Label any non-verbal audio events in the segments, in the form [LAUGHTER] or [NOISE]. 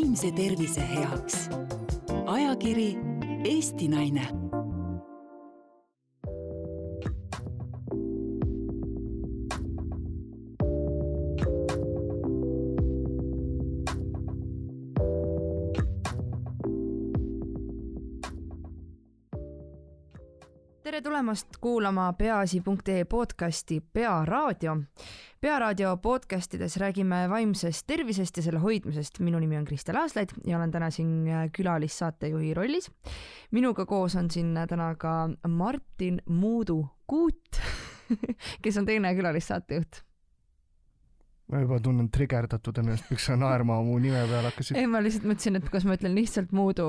vaimse tervise heaks. ajakiri Eesti Naine tulemast kuulama peaasi.ee podcasti Pearaadio. pearaadio podcastides räägime vaimsest tervisest ja selle hoidmisest. minu nimi on Kristel Aaslaid ja olen täna siin külalissaatejuhi rollis. minuga koos on siin täna ka Martin Muudu Kuut [LAUGHS] kes on teine külalisssaatejuht ma juba tunnen trigerdatud ennast, miks sa naerma mu nime peale hakkasid. ei, ma lihtsalt mõtlesin, et kas ma ütlen lihtsalt Muudu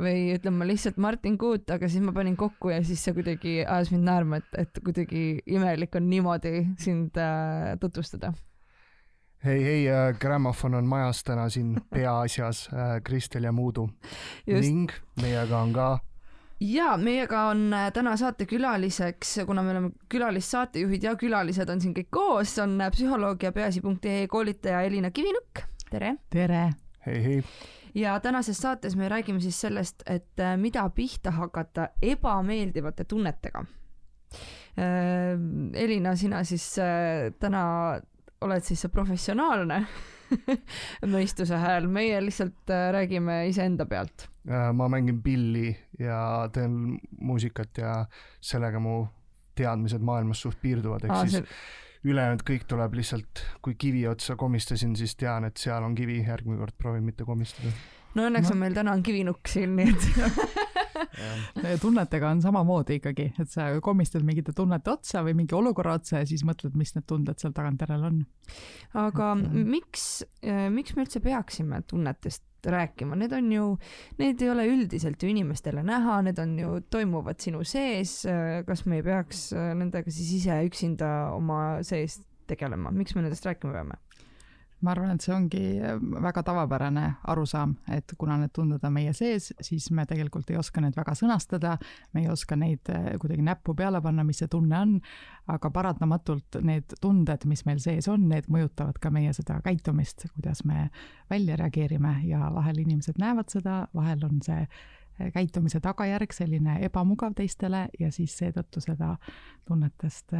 või ütlen ma lihtsalt Martin Kuut, aga siis ma panin kokku ja siis see kuidagi ajas mind naerma, et, et kuidagi imelik on niimoodi sind äh, tutvustada. hei, hei äh,, Grammofon on majas täna siin peaasjas äh,, Kristel ja Muudu. ning meiega on ka ja meiega on äh, täna saatekülaliseks, kuna me oleme külalissaatejuhid ja külalised on siin kõik koos, on äh, psühholoog ja peaasi.ee koolitaja Elina Kivinukk, tere! tere! hei, hei! ja tänases saates me räägime siis sellest, et äh, mida pihta hakata ebameeldivate tunnetega. Elina, sina siis täna oled siis see professionaalne [LAUGHS] mõistuse hääl, meie lihtsalt räägime iseenda pealt ma mängin pilli ja teen muusikat ja sellega mu teadmised maailmast suht piirduvad, ehk siis see... ülejäänud kõik tuleb lihtsalt, kui kivi otsa komistasin, siis tean, et seal on kivi, järgmine kord proovin mitte komistada. no õnneks no. on meil täna on kivinukk siin, nii et [LAUGHS] tunnetega on samamoodi ikkagi, et sa komistad mingite tunnete otsa või mingi olukorra otsa ja siis mõtled, mis need tunded seal tagantjärele on. aga et, äh, miks, äh, miks me üldse peaksime tunnetest rääkima, need on ju, need ei ole üldiselt ju inimestele näha, need on ju, toimuvad sinu sees, kas me ei peaks nendega siis ise üksinda oma sees tegelema, miks me nendest rääkima peame? Ma arvan, et see ongi väga tavapärane arusaam, et kuna need tunded on meie sees, siis me tegelikult ei oska neid väga sõnastada, me ei oska neid eh, kuidagi näppu peale panna, mis see tunne on, aga paratamatult need tunded, mis meil sees on, need mõjutavad ka meie seda käitumist, kuidas me välja reageerime ja vahel inimesed näevad seda, vahel on see eh, käitumise tagajärg selline ebamugav teistele ja siis seetõttu seda tunnetest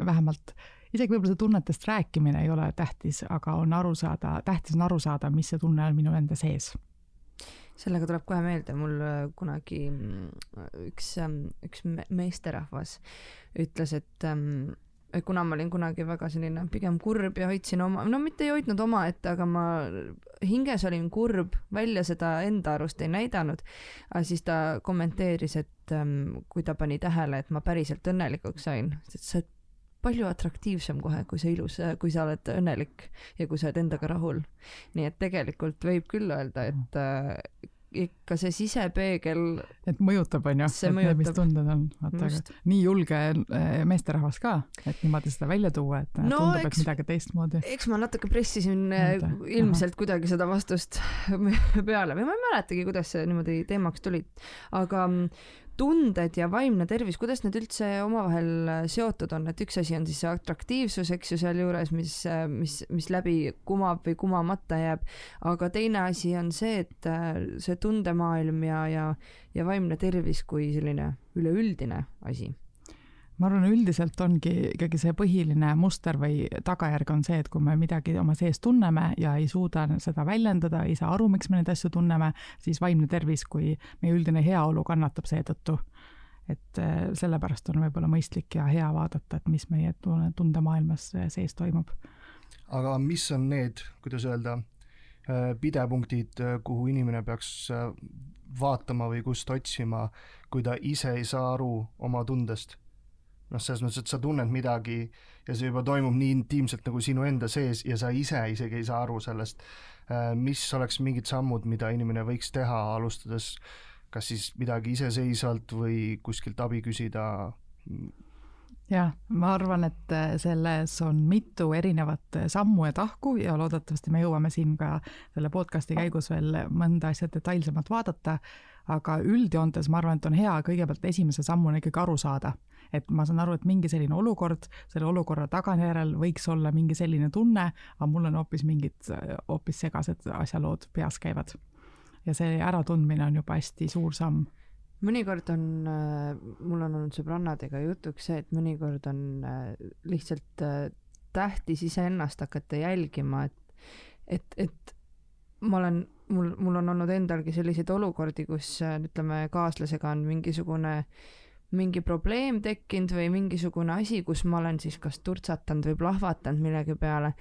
vähemalt isegi võib-olla see tunnetest rääkimine ei ole tähtis, aga on aru saada, tähtis on aru saada, mis see tunne on minul enda sees sellega tuleb kohe meelde, mul äh, kunagi mm, üks, ähm, üks meesterahvas ütles, et ähm, et kuna ma olin kunagi väga selline pigem kurb ja hoidsin oma, no mitte ei hoidnud omaette, aga ma hinges olin kurb, välja seda enda arust ei näidanud. aga siis ta kommenteeris, et um, kui ta pani tähele, et ma päriselt õnnelikuks sain, et sa oled palju atraktiivsem kohe, kui sa ilus, kui sa oled õnnelik ja kui sa oled endaga rahul. nii et tegelikult võib küll öelda, et äh, ikka see sisepeegel. et mõjutab, on ju, et need, mis tunded on, vaata, aga nii julge äh, meesterahvas ka, et niimoodi seda välja tuua, et no, tundub, et midagi teistmoodi. eks ma natuke pressisin äh, Enda. ilmselt Aha. kuidagi seda vastust [LAUGHS] peale või ma ei mäletagi, kuidas see niimoodi teemaks tuli, aga tunded ja vaimne tervis, kuidas need üldse omavahel äh, seotud on, et üks asi on siis see atraktiivsus, eks ju, sealjuures, mis, äh, mis, mis läbi kumab või kumamata jääb, aga teine asi on see, et äh, see tundemaailm ja, ja, ja vaimne tervis kui selline üleüldine asi ma arvan, üldiselt ongi ikkagi see põhiline muster või tagajärg on see, et kui me midagi oma sees tunneme ja ei suuda seda väljendada, ei saa aru, miks me neid asju tunneme, siis vaimne tervis kui meie üldine heaolu kannatab seetõttu. et äh, sellepärast on võib-olla mõistlik ja hea vaadata, et mis meie tundemaailmas äh, sees toimub. aga mis on need, kuidas öelda, äh, pidepunktid, kuhu inimene peaks vaatama või kust otsima, kui ta ise ei saa aru oma tundest? Noh, selles mõttes, et sa tunned midagi ja see juba toimub nii intiimselt nagu sinu enda sees ja sa ise isegi ei saa aru sellest, äh, mis oleks mingid sammud, mida inimene võiks teha, alustades kas siis midagi iseseisvalt või kuskilt abi küsida? jah, ma arvan, et äh, selles on mitu erinevat äh, sammu ja tahku ja loodetavasti me jõuame siin ka selle podcast'i käigus veel mõnda asja detailsemalt vaadata, aga üldjoontes ma arvan, et on hea kõigepealt esimese sammuna ikkagi aru saada, et ma saan aru, et mingi selline olukord, selle olukorra tagajärjel võiks olla mingi selline tunne, aga mul on hoopis mingid hoopis segased asjalood peas käivad. ja see äratundmine on juba hästi suur samm mõnikord on äh,, mul on olnud sõbrannadega jutuks see, et mõnikord on äh, lihtsalt äh, tähtis iseennast hakata jälgima, et, et, et ma olen, mul, mul on olnud endalgi selliseid olukordi, kus äh, ütleme, kaaslasega on mingisugune mingi probleem tekkinud või mingisugune asi, kus ma olen siis kas turtsatanud või plahvatanud millegi peale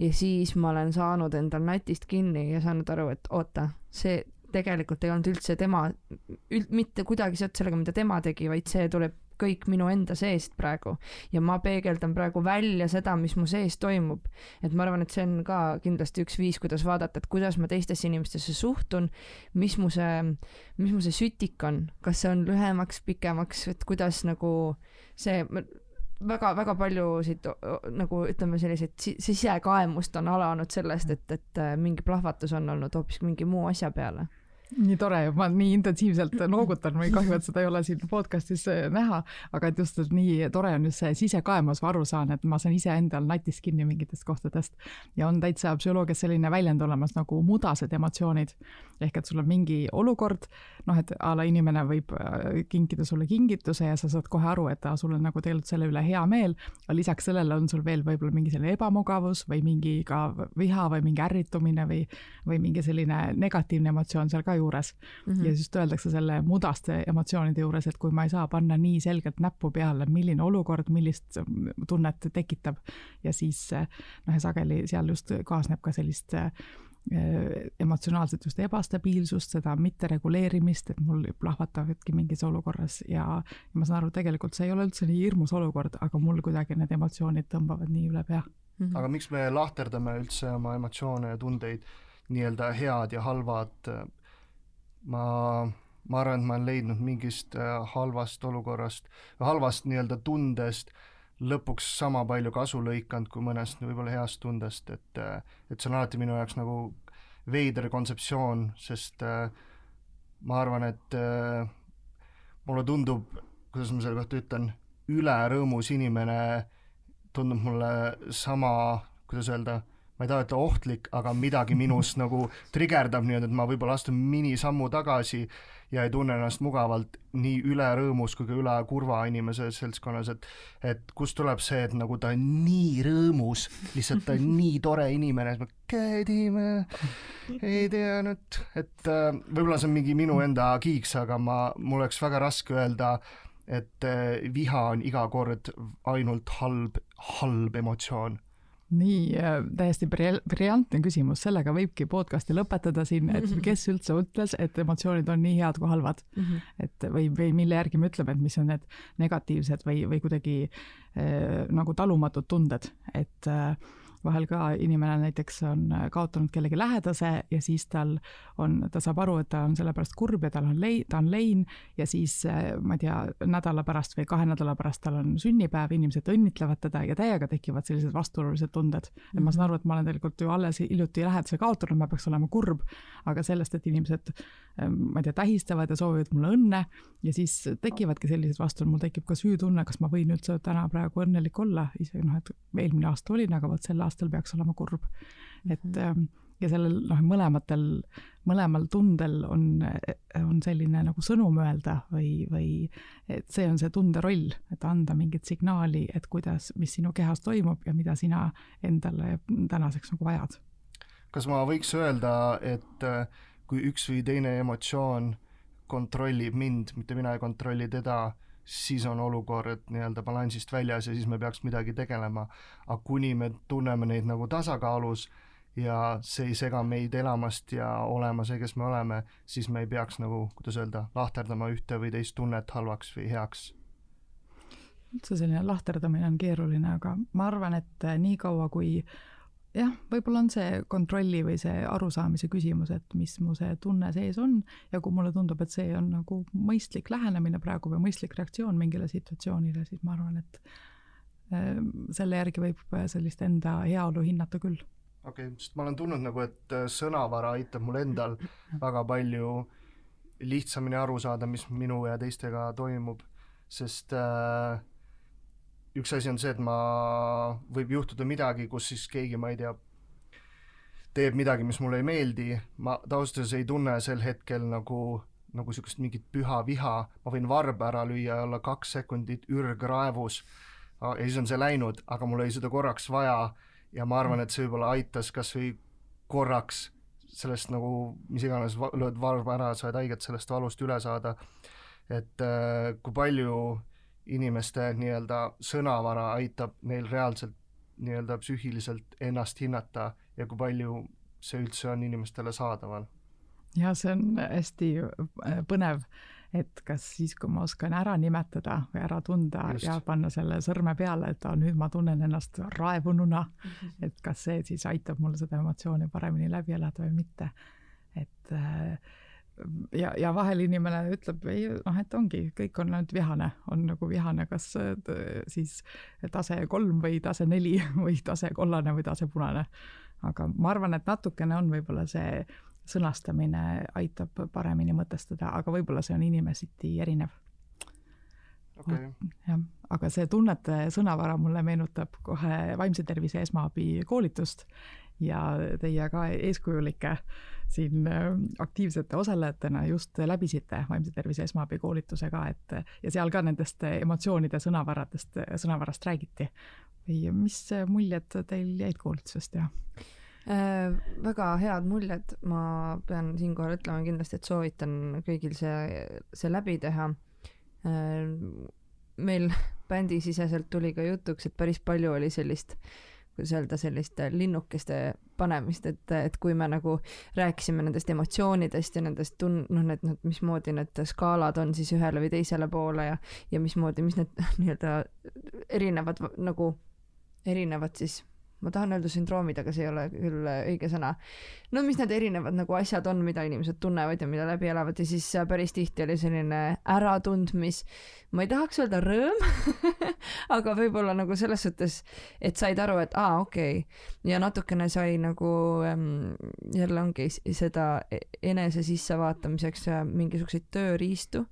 ja siis ma olen saanud endal natist kinni ja saanud aru, et oota, see tegelikult ei olnud üldse tema, üld-, mitte kuidagi seotud sellega, mida tema tegi, vaid see tuleb kõik minu enda seest praegu. Ja ma peegeldan praegu välja seda, mis mu sees toimub. et ma arvan, et see on ka kindlasti üks viis, kuidas vaadata, et kuidas ma teistesse inimestesse suhtun, mis mu see, mis mu see sütik on, kas see on lühemaks, pikemaks, et kuidas nagu see väga-väga paljusid nagu ütleme, selliseid sisekaemust on alanud sellest, et, et äh, mingi plahvatus on olnud hoopis mingi muu asja peale nii tore, ma nii intensiivselt noogutan või kahju, et seda ei ole siin podcast'is äh, näha, aga et just, et nii tore on just see sisekaemus, ma aru saan, et ma saan iseendal natist kinni mingitest kohtadest. ja on täitsa psühholoogias selline väljend olemas nagu mudased emotsioonid. ehk et sul on mingi olukord, noh, et a la inimene võib äh, kinkida sulle kingituse ja sa saad kohe aru, et sul on nagu tegelikult selle üle hea meel, aga lisaks sellele on sul veel võib-olla mingi selline ebamugavus või mingi ka viha või mingi ärritumine või, või mingi selline negatiivne emotsioon seal ka juures juures mm. -hmm. ja just öeldakse selle mudaste emotsioonide juures, et kui ma ei saa panna nii selgelt näppu peale, milline olukord millist tunnet tekitab ja siis noh, ja sageli seal just kaasneb ka sellist äh, emotsionaalset just ebastabiilsust, seda mittereguleerimist, et mul plahvatavadki mingis olukorras ja, ja ma saan aru, tegelikult see ei ole üldse nii hirmus olukord, aga mul kuidagi need emotsioonid tõmbavad nii üle pea mm. -hmm. aga miks me lahterdame üldse oma emotsioone ja tundeid, nii-öelda head ja halvad ma, ma arvan, et ma olen leidnud mingist äh, halvast olukorrast, halvast nii-öelda tundest lõpuks sama palju kasu lõikanud kui mõnest võib-olla heast tundest, et, äh, et see on alati minu jaoks nagu veider kontseptsioon, sest äh, ma arvan, et mulle tundub, kuidas ma selle kohta ütlen, ülerõõmus inimene tundub mulle sama, kuidas öelda ma ei taha ütelda ohtlik, aga midagi minus [LAUGHS] nagu trigerdab nii-öelda, et ma võib-olla astun minisammu tagasi ja ei tunne ennast mugavalt nii üle rõõmus kui ka üle kurva inimese seltskonnas, et et kust tuleb see, et nagu ta on nii rõõmus, lihtsalt ta on [LAUGHS] nii tore inimene, siis ma kädime, ei tea nüüd, et äh, võib-olla see on mingi minu enda kiiks, aga ma, mul oleks väga raske öelda, et äh, viha on iga kord ainult halb, halb emotsioon nii äh, täiesti briljantne küsimus, sellega võibki podcast'i lõpetada siin, et mhm. kes üldse ütles, et emotsioonid on nii head kui halvad mm. -hmm. et või, või mille järgi me ütleme, et mis on need negatiivsed või, või kuidagi äh, nagu talumatud tunded, et äh, vahel ka inimene näiteks on kaotanud kellegi lähedase ja siis tal on, ta saab aru, et ta on selle pärast kurb ja tal on lei-, ta on lein ja siis ma ei tea, nädala pärast või kahe nädala pärast tal on sünnipäev, inimesed õnnitlevad teda ja täiega tekivad sellised vastuolulised tunded. et ma saan aru, et ma olen tegelikult ju alles hiljuti lähedase kaotanud, ma peaks olema kurb, aga sellest, et inimesed ma ei tea, tähistavad ja soovivad mulle õnne ja siis tekivadki sellised vastuolud, mul tekib ka süütunne, kas ma võin üldse täna praegu õnnelik olla, isegi noh, et eelmine aasta olin, aga vot sel aastal aastal peaks olema kurb. et mm -hmm. ja sellel noh, mõlematel, mõlemal tundel on, on selline nagu sõnum öelda või, või et see on see tunde roll, et anda mingit signaali, et kuidas, mis sinu kehas toimub ja mida sina endale tänaseks nagu vajad. kas ma võiks öelda, et äh, kui üks või teine emotsioon kontrollib mind, mitte mina ei kontrolli teda, siis on olukord nii-öelda balansist väljas ja siis me peaks midagi tegelema. aga kuni me tunneme neid nagu tasakaalus ja see ei sega meid elamast ja olema see, kes me oleme, siis me ei peaks nagu, kuidas öelda, lahterdama ühte või teist tunnet halvaks või heaks. üldse selline lahterdamine on keeruline, aga ma arvan, et niikaua, kui äh, jah, võib-olla on see kontrolli või see arusaamise küsimus, et mis mu see tunne sees on ja kui mulle tundub, et see on nagu mõistlik lähenemine praegu või mõistlik reaktsioon mingile situatsioonile, siis ma arvan, et selle järgi võib sellist enda heaolu hinnata küll. okei okay,, sest ma olen tundnud nagu, et äh, sõnavara aitab mul endal [LAUGHS] väga palju lihtsamini aru saada, mis minu ja teistega toimub, sest äh, üks asi on see, et ma, võib juhtuda midagi, kus siis keegi, ma ei tea, teeb midagi, mis mulle ei meeldi, ma öeldes ei tunne sel hetkel nagu, nagu niisugust mingit püha viha, ma võin varba ära lüüa ja olla kaks sekundit ürgraevus. Ja siis on see läinud, aga mul oli seda korraks vaja. Ja ma arvan, et see võib-olla aitas kas või korraks sellest nagu, mis iganes, lööd varba ära, saad haiget sellest valust üle saada, et äh, kui palju inimeste nii-öelda sõnavara aitab neil reaalselt nii-öelda psüühiliselt ennast hinnata ja kui palju see üldse on inimestele saadaval? ja see on hästi äh, põnev, et kas siis, kui ma oskan ära nimetada või ära tunda Just. ja panna selle sõrme peale, et aa, nüüd ma tunnen ennast raevununa -hmm. et kas see siis aitab mul seda emotsiooni paremini läbi elada või mitte. et äh, ja, ja vahel inimene ütleb, ei noh, et ongi, kõik on ainult vihane, on nagu vihane, kas siis tase kolm või tase neli [LAUGHS] või tase kollane või tase punane. aga ma arvan, et natukene on võib-olla see sõnastamine aitab paremini mõtestada, aga võib-olla see on inimesiti erinev. Okay.. jah, aga see tunnete sõnavara mulle meenutab kohe vaimse tervise esmaabi koolitust ja teie ka eeskujulikke siin äh, aktiivsete osalejatena just läbisite vaimse tervise esmaabi koolituse ka, et ja seal ka nendest emotsioonide sõnavaradest, sõnavarast räägiti. või mis muljed teil jäid koolitusest ja? Äh, väga head muljed, ma pean siinkohal ütlema kindlasti, et soovitan kõigil see, see läbi teha äh,. meil bändisiseselt tuli ka jutuks, et päris palju oli sellist äh, kuidas öelda, selliste linnukeste panemist, et, et kui me nagu rääkisime nendest emotsioonidest ja nendest tun-, noh, need, need, mismoodi need skaalad on siis ühele või teisele poole ja, ja mismoodi, mis need [LAUGHS] nii-öelda erinevad nagu, erinevad siis ma tahan öelda sündroomid, aga see ei ole küll õige sõna. no mis need erinevad nagu asjad on, mida inimesed tunnevad ja mida läbi elavad ja siis päris tihti oli selline äratundmis, ma ei tahaks öelda rõõm [LAUGHS] aga võib-olla nagu selles suhtes, et said aru, et aa, okei okay. ja natukene sai nagu ähm, jälle ongi seda e-, enese sissevaatamiseks äh, mingisuguseid tööriistu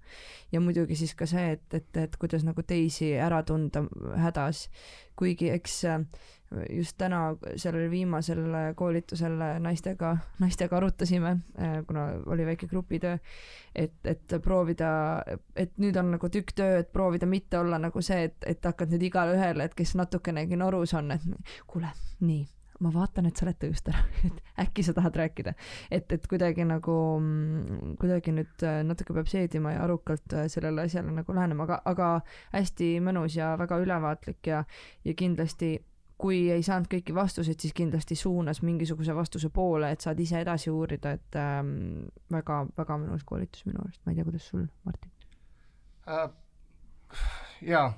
ja muidugi siis ka see, et, et, et kuidas nagu teisi ära tunda hädas, kuigi eks äh, just täna sellel viimasel koolitusel naistega, naistega arutasime, äh, kuna oli väike grupitöö, et, et proovida, et nüüd on nagu tükk töö, et proovida mitte olla nagu see, et, et hakkad nüüd igale ühele, et kes natukenegi norus on, et kuule, nii ma vaatan, et sa oled tõust ära, [LAUGHS] et äkki sa tahad rääkida. et, et kuidagi nagu, kuidagi nüüd äh, natuke peab seedima ja arukalt äh, sellele asjale nagu lähenema, aga, aga hästi mõnus ja väga ülevaatlik ja, ja kindlasti kui ei saanud kõiki vastuseid, siis kindlasti suunas mingisuguse vastuse poole, et saad ise edasi uurida, et ähm, väga, väga mõnus koolitus minu arust, ma ei tea, kuidas sul, Martin äh,? jaa,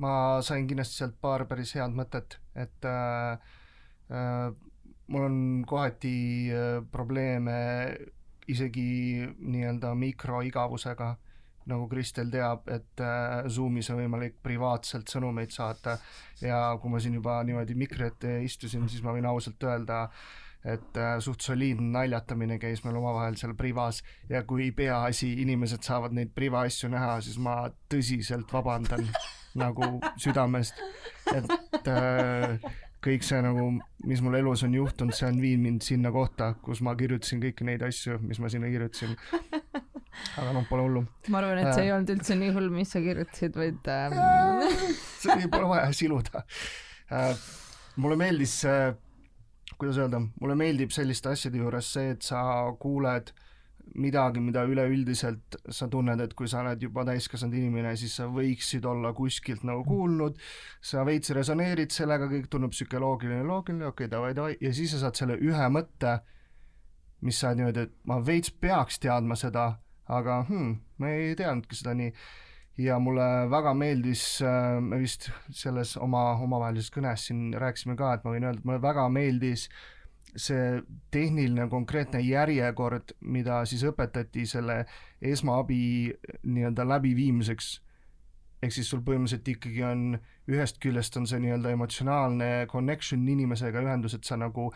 ma sain kindlasti sealt paar päris head mõtet, et äh, äh, mul on kohati äh, probleeme isegi nii-öelda mikroigavusega nagu Kristel teab, et äh, Zoomis on võimalik privaatselt sõnumeid saata. Ja kui ma siin juba niimoodi mikri ette istusin, siis ma võin ausalt öelda, et äh, suht soliidne naljatamine käis meil omavahel seal privas. Ja kui peaasi, inimesed saavad neid privaasju näha, siis ma tõsiselt vabandan [LAUGHS] nagu südamest, et äh, kõik see nagu, mis mul elus on juhtunud, see on viinud mind sinna kohta, kus ma kirjutasin kõiki neid asju, mis ma sinna kirjutasin aga noh, pole hullu. ma arvan, et see äh, ei olnud üldse nii hull, mis sa kirjutasid, vaid ähm... [LAUGHS] see pole vaja siluda äh,. mulle meeldis äh,, kuidas öelda, mulle meeldib selliste asjade juures see, et sa kuuled midagi, mida üleüldiselt sa tunned, et kui sa oled juba täiskasvanud inimene, siis sa võiksid olla kuskilt nagu kuulnud, sa veits resoneerid sellega, kõik tundub psühholoogiline, loogiline, okei okay,, davai, davai, ja siis sa saad selle ühe mõtte, mis sa niimoodi, et ma veits peaks teadma seda, aga hmm, ma ei teadnudki seda nii. ja mulle väga meeldis, äh, me vist selles oma omavahelises kõnes siin rääkisime ka, et ma võin öelda, et mulle väga meeldis see tehniline konkreetne järjekord, mida siis õpetati selle esmaabi nii-öelda läbiviimiseks. ehk siis sul põhimõtteliselt ikkagi on ühest küljest on see nii-öelda emotsionaalne connection inimesega, ühendus, et sa nagu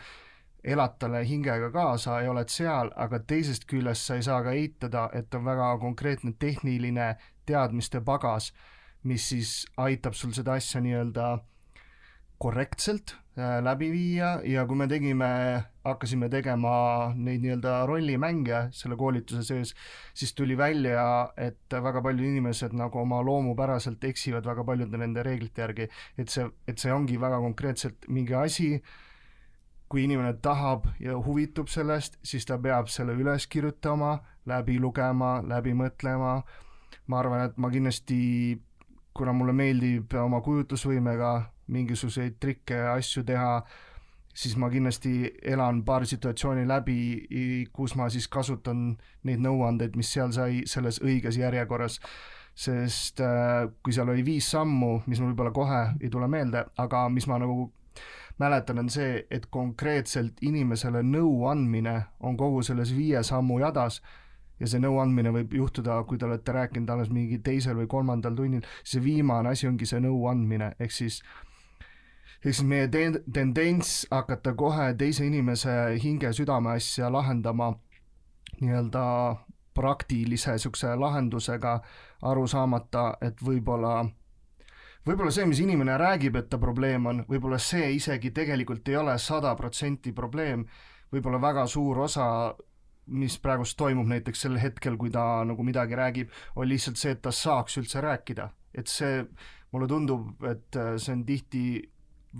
elad talle hingega kaasa ja oled seal, aga teisest küljest sa ei saa ka eitada, et on väga konkreetne tehniline teadmiste pagas, mis siis aitab sul seda asja nii-öelda korrektselt äh, läbi viia. Ja kui me tegime, hakkasime tegema neid nii-öelda rollimänge selle koolituse sees, siis tuli välja, et väga paljud inimesed nagu oma loomupäraselt eksivad väga paljude nende reeglite järgi, et see, et see ongi väga konkreetselt mingi asi, kui inimene tahab ja huvitub sellest, siis ta peab selle üles kirjutama, läbi lugema, läbi mõtlema, ma arvan, et ma kindlasti kuna mulle meeldib oma kujutlusvõimega mingisuguseid trikke ja asju teha, siis ma kindlasti elan paar situatsiooni läbi, kus ma siis kasutan neid nõuandeid, mis seal sai selles õiges järjekorras. sest äh, kui seal oli viis sammu, mis mul võib-olla kohe ei tule meelde, aga mis ma nagu mäletan, on see, et konkreetselt inimesele nõu andmine on kogu selles viie sammu jadas ja see nõuandmine võib juhtuda, kui te olete rääkinud alles mingi teisel või kolmandal tunnil, see viimane asi ongi see nõuandmine, ehk siis ehk siis meie ten-, tendents hakata kohe teise inimese hinge-südame asja lahendama nii-öelda praktilise niisuguse lahendusega, aru saamata, et võib-olla võib-olla see, mis inimene räägib, et ta probleem on, võib-olla see isegi tegelikult ei ole sada protsenti probleem, võib-olla väga suur osa mis praegust toimub näiteks sel hetkel, kui ta nagu midagi räägib, on lihtsalt see, et ta saaks üldse rääkida. et see, mulle tundub, et see on tihti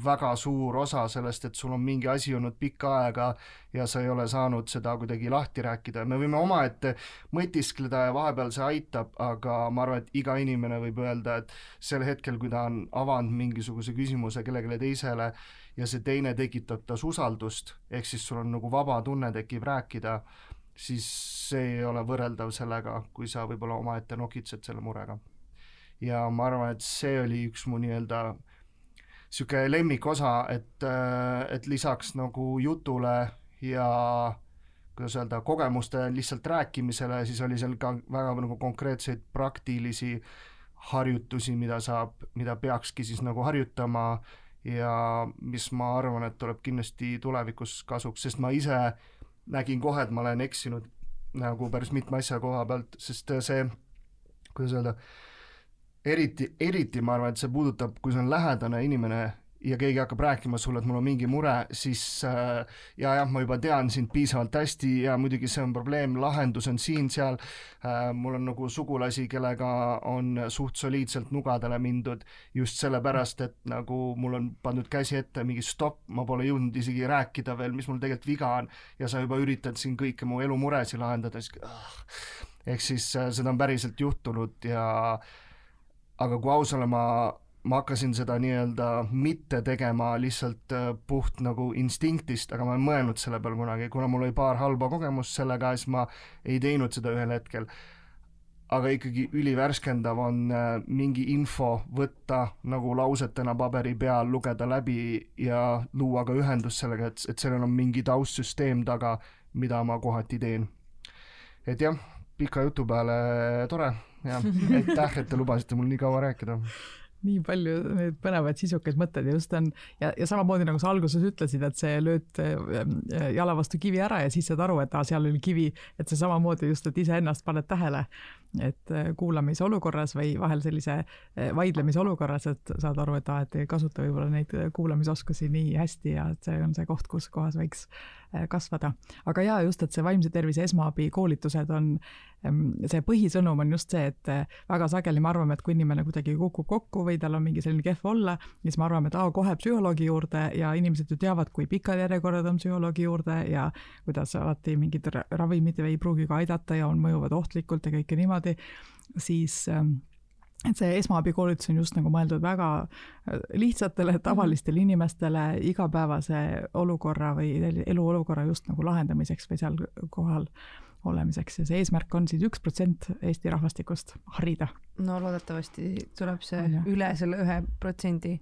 väga suur osa sellest, et sul on mingi asi olnud pikka aega ja sa ei ole saanud seda kuidagi lahti rääkida, me võime omaette mõtiskleda ja vahepeal see aitab, aga ma arvan, et iga inimene võib öelda, et sel hetkel, kui ta on avanud mingisuguse küsimuse kellelegi teisele ja see teine tekitab tas usaldust, ehk siis sul on nagu vaba tunne tekib rääkida, siis see ei ole võrreldav sellega, kui sa võib-olla omaette nokitsed selle murega. ja ma arvan, et see oli üks mu nii-öelda niisugune lemmikosa, et, äh, et lisaks nagu jutule ja kuidas öelda, kogemuste lihtsalt rääkimisele, siis oli seal ka väga nagu konkreetseid praktilisi harjutusi, mida saab, mida peakski siis nagu harjutama ja mis ma arvan, et tuleb kindlasti tulevikus kasuks, sest ma ise nägin kohe, et ma olen eksinud nagu päris mitme asja koha pealt, sest see, kuidas öelda, eriti, eriti ma arvan, et see puudutab, kui see on lähedane inimene ja keegi hakkab rääkima sulle, et mul on mingi mure, siis äh, ja jah, ma juba tean sind piisavalt hästi ja muidugi see on probleem, lahendus on siin-seal äh,, mul on nagu sugulasi, kellega on suht soliidselt nugadele mindud just sellepärast, et nagu mul on pandud käsi ette, mingi stopp, ma pole jõudnud isegi rääkida veel, mis mul tegelikult viga on ja sa juba üritad siin kõiki mu elumuresid lahendada, siis ah. ehk siis äh, seda on päriselt juhtunud ja äh, aga kui aus olla, ma, hakkasin seda nii-öelda mitte tegema lihtsalt äh, puht nagu instinktist, aga ma olen mõelnud selle peale kunagi, kuna mul oli paar halba kogemust sellega, siis ma ei teinud seda ühel hetkel. aga ikkagi ülivärskendav on äh, mingi info võtta nagu lausetena paberi peal, lugeda läbi ja luua ka ühendust sellega, et, et sellel on mingi taustsüsteem taga, mida ma kohati teen. et jah, pika jutu peale tore jah, aitäh, et te lubasite mul nii kaua rääkida. Nii palju neid põnevaid sisukaid mõtteid ja just on ja, ja samamoodi nagu sa alguses ütlesid, et see lööd äh, jala vastu kivi ära ja siis saad aru, et aa, seal oli kivi, et see samamoodi just, et iseennast paned tähele, et äh, kuulamise olukorras või vahel sellise äh, vaidlemise olukorras, et saad aru, et aa, et ei kasuta võib-olla neid kuulamisoskusi nii hästi ja et see on see koht, kus kohas võiks kasvada. aga jaa, just, et see vaimse tervise esmaabi koolitused on see põhisõnum on just see, et väga sageli me arvame, et kui inimene kuidagi kukub kokku või tal on mingi selline kehv olla, siis me arvame, et aa, kohe psühholoogi juurde ja inimesed ju teavad, kui pikad järjekorrad on psühholoogi juurde ja kuidas alati mingid ravimid ei pruugi ka aidata ja on, mõjuvad ohtlikult ja kõike niimoodi, siis et see esmaabikoolitus on just nagu mõeldud väga äh, lihtsatele, tavalistele inimestele igapäevase olukorra või eluolukorra just nagu lahendamiseks või seal kohal olemiseks ja see eesmärk on siis üks protsent Eesti rahvastikust harida. no loodetavasti tuleb see on, üle selle ühe protsendi.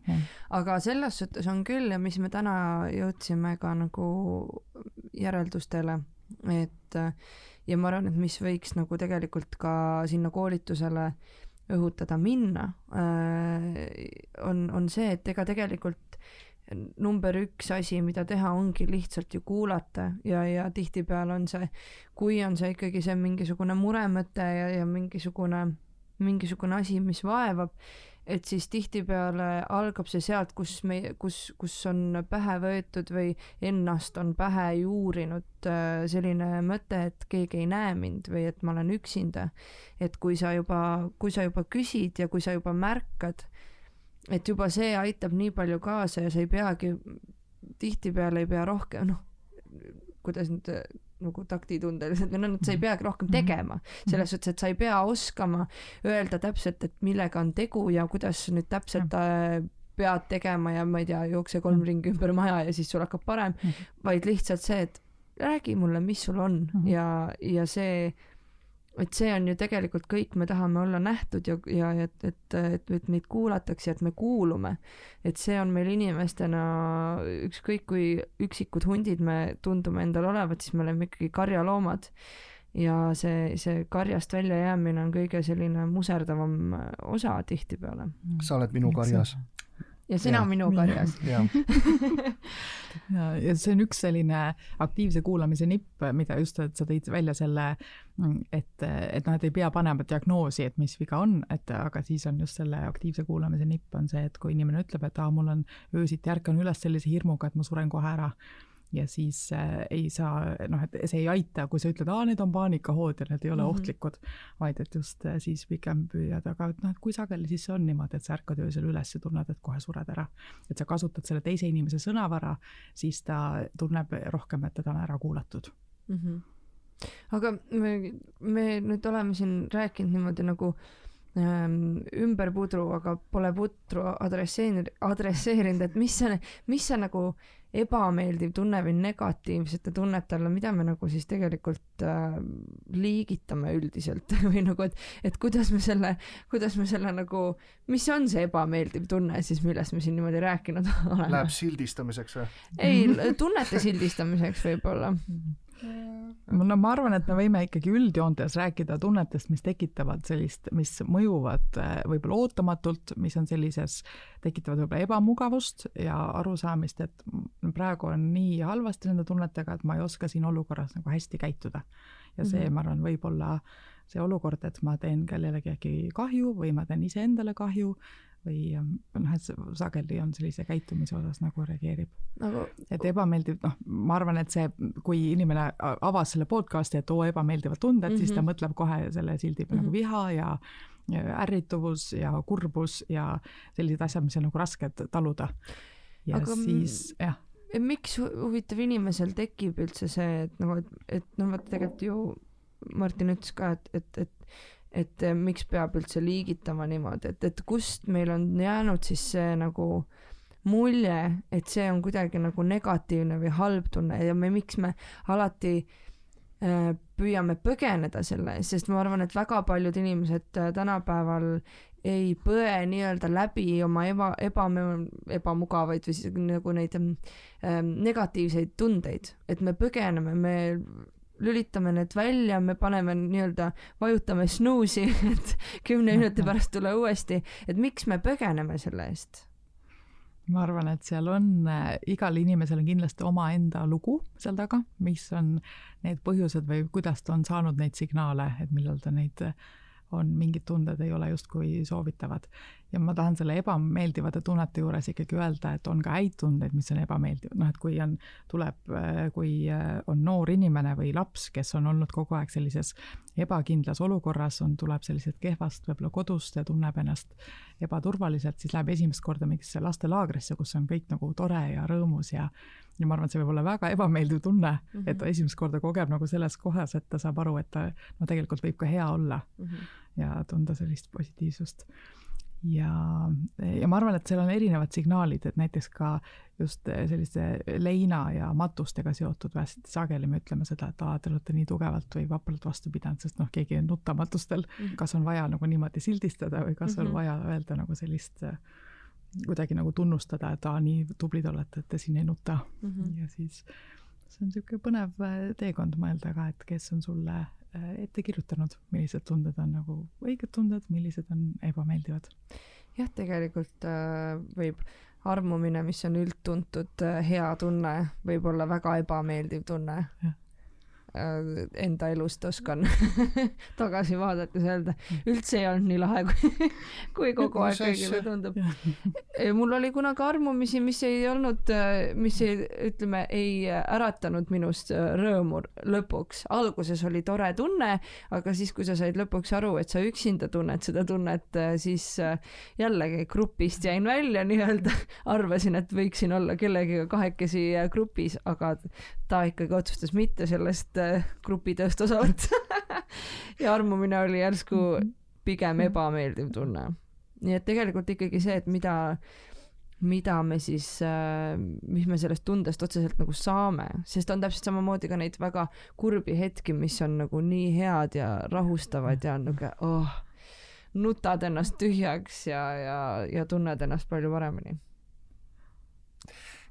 aga selles suhtes on küll ja mis me täna jõudsime ka nagu järeldustele, et ja ma arvan, et mis võiks nagu tegelikult ka sinna koolitusele õhutada minna äh,, on, on see, et ega tegelikult number üks asi, mida teha, ongi lihtsalt ju kuulata ja, ja tihtipeale on see, kui on see ikkagi see mingisugune muremõte ja, ja mingisugune, mingisugune asi, mis vaevab, et siis tihtipeale algab see sealt, kus me, kus, kus on pähe võetud või ennast on pähe juurinud äh, selline mõte, et keegi ei näe mind või et ma olen üksinda. et kui sa juba, kui sa juba küsid ja kui sa juba märkad et juba see aitab nii palju kaasa ja sa ei peagi, tihtipeale ei pea rohkem, noh, kuidas nüüd nagu taktitundeliselt või noh, et sa ei peagi rohkem mhm. tegema. selles suhtes, et sa ei pea oskama öelda täpselt, et millega on tegu ja kuidas nüüd täpselt äh, pead tegema ja ma ei tea, jookse kolm mhm. ringi ümber maja ja siis sul hakkab parem, mhm. vaid lihtsalt see, et räägi mulle, mis sul on ja, ja see et see on ju tegelikult kõik, me tahame olla nähtud ja, ja et, et, et, et meid kuulatakse, et me kuulume. et see on meil inimestena, ükskõik kui üksikud hundid me tundume endal olevat, siis me oleme ikkagi karjaloomad. ja see, see karjast väljajäämine on kõige selline muserdavam osa tihtipeale. sa oled minu karjas ja sina ja. minu karjas. [LAUGHS] ja, ja see on üks selline aktiivse kuulamise nipp, mida just, et sa tõid välja selle, et, et et ei pea panema diagnoosi, et mis viga on, et aga siis on just selle aktiivse kuulamise nipp on see, et kui inimene ütleb, et aa, mul on öösiti ärkan üles sellise hirmuga, et ma suren kohe ära ja siis äh, ei saa, noh, et see ei aita, kui sa ütled, aa, need on paanikahood ja need ei ole mm -hmm. ohtlikud, vaid et just äh, siis pigem püüad, aga et noh, et kui sageli siis see on niimoodi, et sa ärkad öösel üles ja tunned, et kohe sured ära. et sa kasutad selle teise inimese sõnavara, siis ta tunneb rohkem, et teda on ära kuulatud mm. -hmm. Aga me, me nüüd oleme siin rääkinud niimoodi nagu ähm, ümber pudru, aga pole putru adresseerinud, adresseerinud, et mis see, mis see nagu ebameeldiv tunne või negatiivsete tunnete alla, mida me nagu siis tegelikult äh, liigitame üldiselt [LAUGHS] või nagu, et, et kuidas me selle, kuidas me selle nagu, mis on see ebameeldiv tunne siis, millest me siin niimoodi rääkinud [LAUGHS] oleme? Läheb sildistamiseks või? ei, tunnete sildistamiseks võib-olla no ma arvan, et me võime ikkagi üldjoontes rääkida tunnetest, mis tekitavad sellist, mis mõjuvad äh, võib-olla ootamatult, mis on sellises, tekitavad võib-olla ebamugavust ja arusaamist, et praegu on nii halvasti nende tunnetega, et ma ei oska siin olukorras nagu hästi käituda. ja see mm, -hmm. ma arvan, võib olla see olukord, et ma teen kellelegi äkki kahju või ma teen iseendale kahju või ähm, noh, et sageli on sellise käitumise osas nagu reageerib nagu.... et ebameeldiv, noh, ma arvan, et see, kui inimene avas selle podcast'i, et oo, ebameeldivad tunded mm, -hmm. siis ta mhm. mõtleb kohe selle sildi peale mm -hmm. nagu viha ja ja ärrituvus ja kurbus ja sellised asjad, mis on nagu rasked taluda. ja Aga siis jah. miks huvitav inimesel tekib üldse see, et nagu, et, et noh, vot tegelikult ju Martin ütles ka, et, et, et et eh, miks peab üldse liigitama niimoodi, et, et kust meil on jäänud siis see nagu mulje, et see on kuidagi nagu negatiivne või halb tunne ja me, miks me alati äh, püüame põgeneda selle eest, sest ma arvan, et väga paljud inimesed äh, tänapäeval ei põe nii-öelda läbi oma eba, eba, ebamugavaid või siis nagu neid äh, negatiivseid tundeid, et me põgeneme, me lülitame need välja, me paneme nii-öelda, vajutame snuusi, [LAUGHS] et kümne minuti [LAUGHS] pärast tule uuesti, et miks me põgeneme selle eest? ma arvan, et seal on äh,, igal inimesel on kindlasti omaenda lugu seal taga, mis on need põhjused või kuidas ta on saanud neid signaale, et millal ta neid äh, on mingid tunded ei ole justkui soovitavad. Ja ma tahan selle ebameeldivate tunnete juures ikkagi öelda, et on ka häid tundeid, mis on ebameeldivad, noh et kui on, tuleb, kui äh, on noor inimene või laps, kes on olnud kogu aeg sellises ebakindlas olukorras, on, tuleb sellisest kehvast võib-olla kodust ja tunneb ennast ebaturvaliselt, siis läheb esimest korda mingisse lastelaagrisse, kus on kõik nagu tore ja rõõmus ja ja ma arvan, et see võib olla väga ebameeldiv tunne mm, -hmm. et ta esimest korda kogeb nagu selles kohas, et ta saab aru, et ta no tegelikult võib ka hea olla mm -hmm. ja tunda sellist positiivsust ja, ja ma arvan, et seal on erinevad signaalid, et näiteks ka just selliste leina ja matustega seotud hästi sageli me ütleme seda, et aa, te olete nii tugevalt või vapralt vastu pidanud, sest noh, keegi ei nuta matustel mm. -hmm. kas on vaja nagu niimoodi sildistada või kas mm -hmm. on vaja öelda nagu sellist kuidagi nagu tunnustada, et aa, nii tublid olete, et te siin ei nuta mm. -hmm. ja siis see on niisugune põnev teekond mõelda ka, et kes on sulle äh, ette kirjutanud, millised tunded on nagu õiged tunded, millised on ebameeldivad. jah, tegelikult äh, võib armumine, mis on üldtuntud äh, hea tunne, võib olla väga ebameeldiv tunne. Äh, enda elust oskan [LAUGHS] tagasi vaadates öelda, üldse ei olnud nii lahe, kui, kui kogu aeg kõigile tundub. mul oli kunagi armumisi, mis ei olnud, äh, mis ei, ütleme, ei äratanud minust äh, rõõmu lõpuks. alguses oli tore tunne, aga siis, kui sa said lõpuks aru, et sa üksinda tunned seda tunnet, siis jällegi grupist jäin välja nii-öelda. [LAUGHS] arvasin, et võiksin olla kellegiga kahekesi grupis, aga ta ikkagi otsustas mitte sellest grupitööst osa võtta [LAUGHS] ja armumine oli järsku pigem ebameeldiv tunne. nii et tegelikult ikkagi see, et mida, mida me siis äh,, mis me sellest tundest otseselt nagu saame, sest on täpselt samamoodi ka neid väga kurbi hetki, mis on nagu nii head ja rahustavad ja nagu oh, nutad ennast tühjaks ja, ja, ja tunned ennast palju paremini.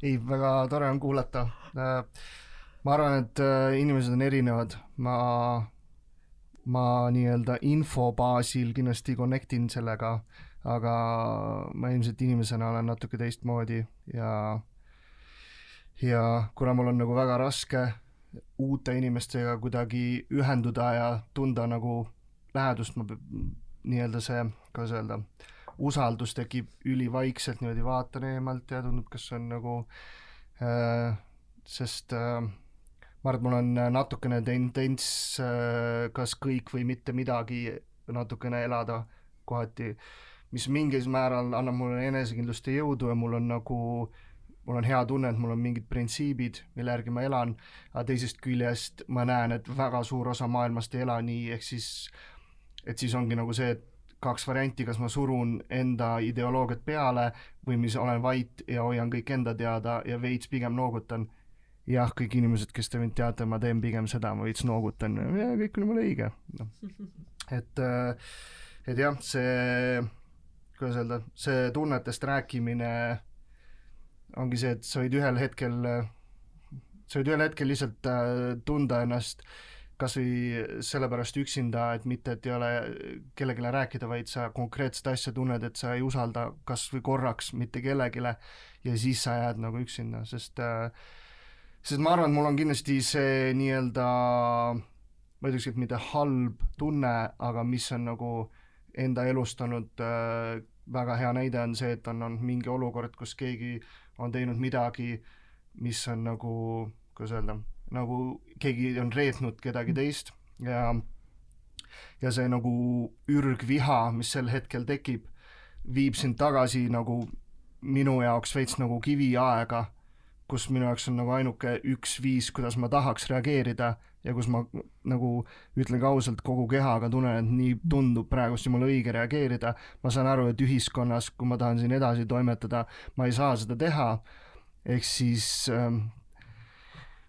ei, väga tore on kuulata äh, ma arvan, et äh, inimesed on erinevad, ma, ma nii-öelda info baasil kindlasti connect in sellega, aga ma ilmselt inimesena olen natuke teistmoodi ja, ja kuna mul on nagu väga raske uute inimestega kuidagi ühenduda ja tunda nagu lähedust, ma nii-öelda see, kuidas öelda, usaldus tekib ülivaikselt, niimoodi vaatan eemalt ja tundub, kas on nagu äh,, sest äh, ma arvan, et mul on äh, natukene tendents äh, kas kõik või mitte midagi natukene elada kohati, mis mingil määral annab mulle enesekindlust ja jõudu ja mul on nagu, mul on hea tunne, et mul on mingid printsiibid, mille järgi ma elan, aga teisest küljest ma näen, et väga suur osa maailmast ei ela nii, ehk siis et siis ongi nagu see, et kaks varianti, kas ma surun enda ideoloogiat peale või mis olen vait ja hoian kõik enda teada ja veits pigem noogutan jah, kõik inimesed, kes te mind teate, ma teen pigem seda, ma veits noogutan ja kõik oli mul õige, noh. [LAUGHS] et, äh, et jah, see, kuidas öelda, see tunnetest rääkimine ongi see, et sa võid ühel hetkel, sa võid ühel hetkel lihtsalt äh, tunda ennast kas või sellepärast üksinda, et mitte, et ei ole kellelegi rääkida, vaid sa konkreetset asja tunned, et sa ei usalda kas või korraks mitte kellelegi ja siis sa jääd nagu üksinda, sest äh, sest ma arvan, et mul on kindlasti see nii-öelda, ma ütleks, et mitte halb tunne, aga mis on nagu enda elustanud äh, väga hea näide on see, et on olnud mingi olukord, kus keegi on teinud midagi, mis on nagu, kuidas öelda, nagu keegi on reetnud kedagi teist ja ja see nagu ürgviha, mis sel hetkel tekib, viib sind tagasi nagu minu jaoks veits nagu kiviaega kus minu jaoks on nagu ainuke üks viis, kuidas ma tahaks reageerida ja kus ma nagu ütlen ka ausalt, kogu kehaga tunnen, et nii tundub praegust jumala õige reageerida. ma saan aru, et ühiskonnas, kui ma tahan siin edasi toimetada, ma ei saa seda teha. ehk siis ähm,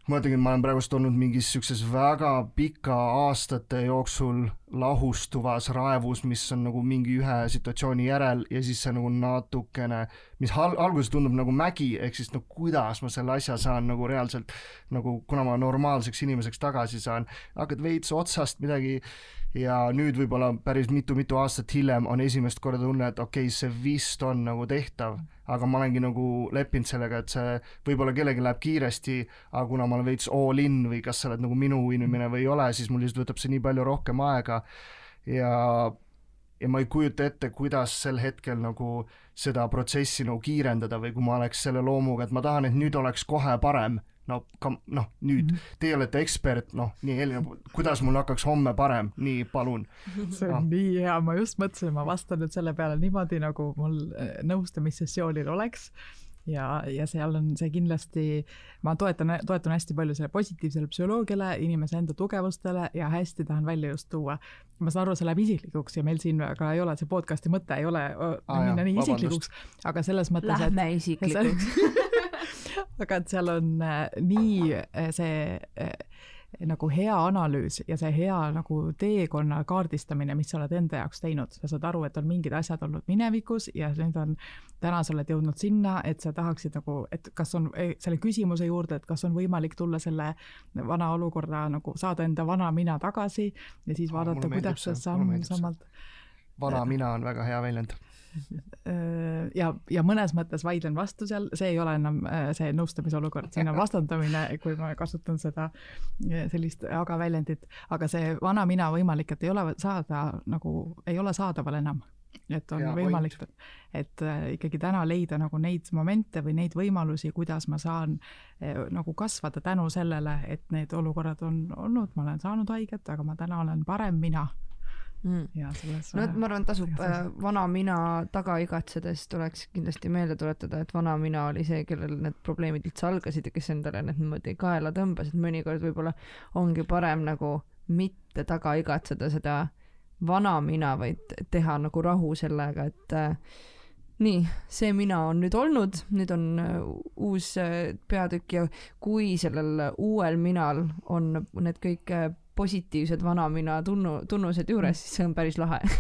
ma ütlengi, et ma olen praegust olnud mingis siukses väga pika aastate jooksul lahustuvas raevus, mis on nagu mingi ühe situatsiooni järel ja siis see nagu natukene, mis al-, alguses tundub nagu mägi, ehk siis no kuidas ma selle asja saan nagu reaalselt nagu, kuna ma normaalseks inimeseks tagasi saan, hakkad veits otsast midagi ja nüüd võib-olla päris mitu-mitu aastat hiljem on esimest korda tunne, et okei okay,, see vist on nagu tehtav, aga ma olengi nagu leppinud sellega, et see võib-olla kellelgi läheb kiiresti, aga kuna ma olen veits all in või kas sa oled nagu minu inimene või ei ole, siis mul lihtsalt võtab see nii palju rohkem aega. Ja ja ma ei kujuta ette, kuidas sel hetkel nagu seda protsessi nagu kiirendada või kui ma oleks selle loomuga, et ma tahan, et nüüd oleks kohe parem no kam-, noh, nüüd mm -hmm. teie olete ekspert, noh, nii Helina, kuidas mul hakkaks homme parem, nii, palun. [LAUGHS] see on no. nii hea, ma just mõtlesin, ma vastan nüüd selle peale niimoodi, nagu mul äh, nõustamissessioonil oleks ja, ja seal on see kindlasti, ma toetan, toetun hästi palju selle positiivsele psühholoogiale, inimese enda tugevustele ja hästi tahan välja just tuua. ma saan aru, see läheb isiklikuks ja meil siin väga ei ole, see podcast'i mõte ei ole ah, minna jah, nii isiklikuks, aga selles mõttes, et. Lähme isiklikuks [LAUGHS] aga et seal on äh, nii äh, see äh, nagu hea analüüs ja see hea nagu teekonna kaardistamine, mis sa oled enda jaoks teinud, sa saad aru, et on mingid asjad olnud minevikus ja nüüd on, täna sa oled jõudnud sinna, et sa tahaksid nagu, et kas on selle küsimuse juurde, et kas on võimalik tulla selle vana olukorra nagu saada enda vana mina tagasi ja siis vaadata, kuidas sa samm-sammalt vana mina on väga hea väljend ja, ja mõnes mõttes vaidlen vastu seal, see ei ole enam äh, see nõustamisolukord, see on vastandamine, kui ma kasutan seda äh, sellist aga väljendit, aga see vana mina võimalik, et ei ole saada nagu, ei ole saadaval enam. Et on ja, võimalik, et äh, ikkagi täna leida nagu neid momente või neid võimalusi, kuidas ma saan nagu kasvada tänu sellele, et need olukorrad on olnud, ma olen saanud haiget, aga ma täna olen parem mina mm.. ja selles no ma arvan, tasub äh, vana mina taga igatsedes tuleks kindlasti meelde tuletada, et vana mina oli see, kellel need probleemid üldse algasid ja kes endale need niimoodi kaela tõmbas, et mõnikord võib-olla ongi parem nagu mitte taga igatseda seda vana mina, vaid teha nagu rahu sellega, et äh, nii, see mina on nüüd olnud, nüüd on äh, uus äh, peatükk ja kui sellel uuel minal on need kõik äh, positiivsed vanamina tunnu, tunnused juures, siis see on päris lahe. [LAUGHS]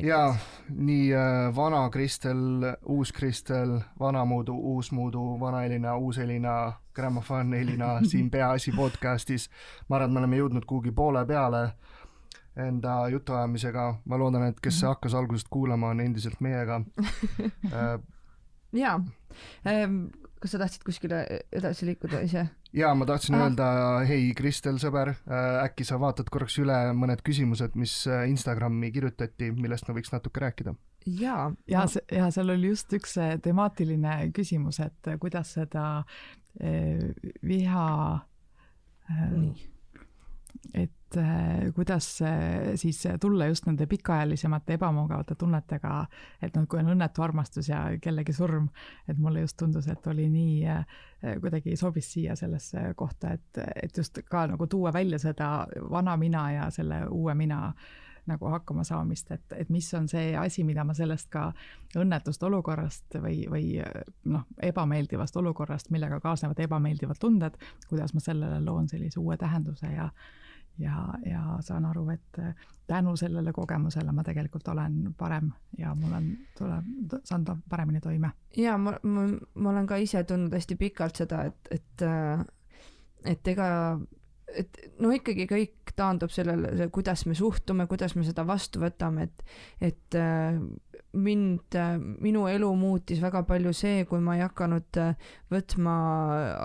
Jaa, nii äh, vana Kristel, uus Kristel, vanamuudu, uusmuudu, vanaelina, uuselina, grammofon Elina [LAUGHS] siin Peaasi podcastis. ma arvan, et me oleme jõudnud kuhugi poole peale enda jutuajamisega, ma loodan, et kes mhm. hakkas algusest kuulama, on endiselt meiega. [LAUGHS] Äh, jaa. Ähm,, kas sa tahtsid kuskile edasi liikuda ise? Jaa, ma tahtsin ah. öelda, hei Kristel, sõber, äh, äkki sa vaatad korraks üle mõned küsimused, mis äh, Instagrami kirjutati, millest me võiks natuke rääkida? jaa. ja see, ja seal oli just üks äh, temaatiline küsimus, et kuidas seda eh, viha eh, et et kuidas siis tulla just nende pikaajalisemate ebamugavate tunnetega, et noh, kui on õnnetu armastus ja kellegi surm, et mulle just tundus, et oli nii, eh, kuidagi sobis siia sellesse kohta, et, et just ka nagu tuua välja seda vana mina ja selle uue mina nagu hakkama saamist, et, et mis on see asi, mida ma sellest ka õnnetust olukorrast või, või noh, ebameeldivast olukorrast, millega kaasnevad ebameeldivad tunded, kuidas ma sellele loon sellise uue tähenduse ja ja, ja saan aru, et äh, tänu sellele kogemusele ma tegelikult olen parem ja mul on, tuleb, saan paremini toime. ja ma, ma, ma olen ka ise tundnud hästi pikalt seda, et, et, äh, et ega, et no ikkagi kõik taandub sellele, kuidas me suhtume, kuidas me seda vastu võtame, et, et äh, mind, minu elu muutis väga palju see, kui ma ei hakanud võtma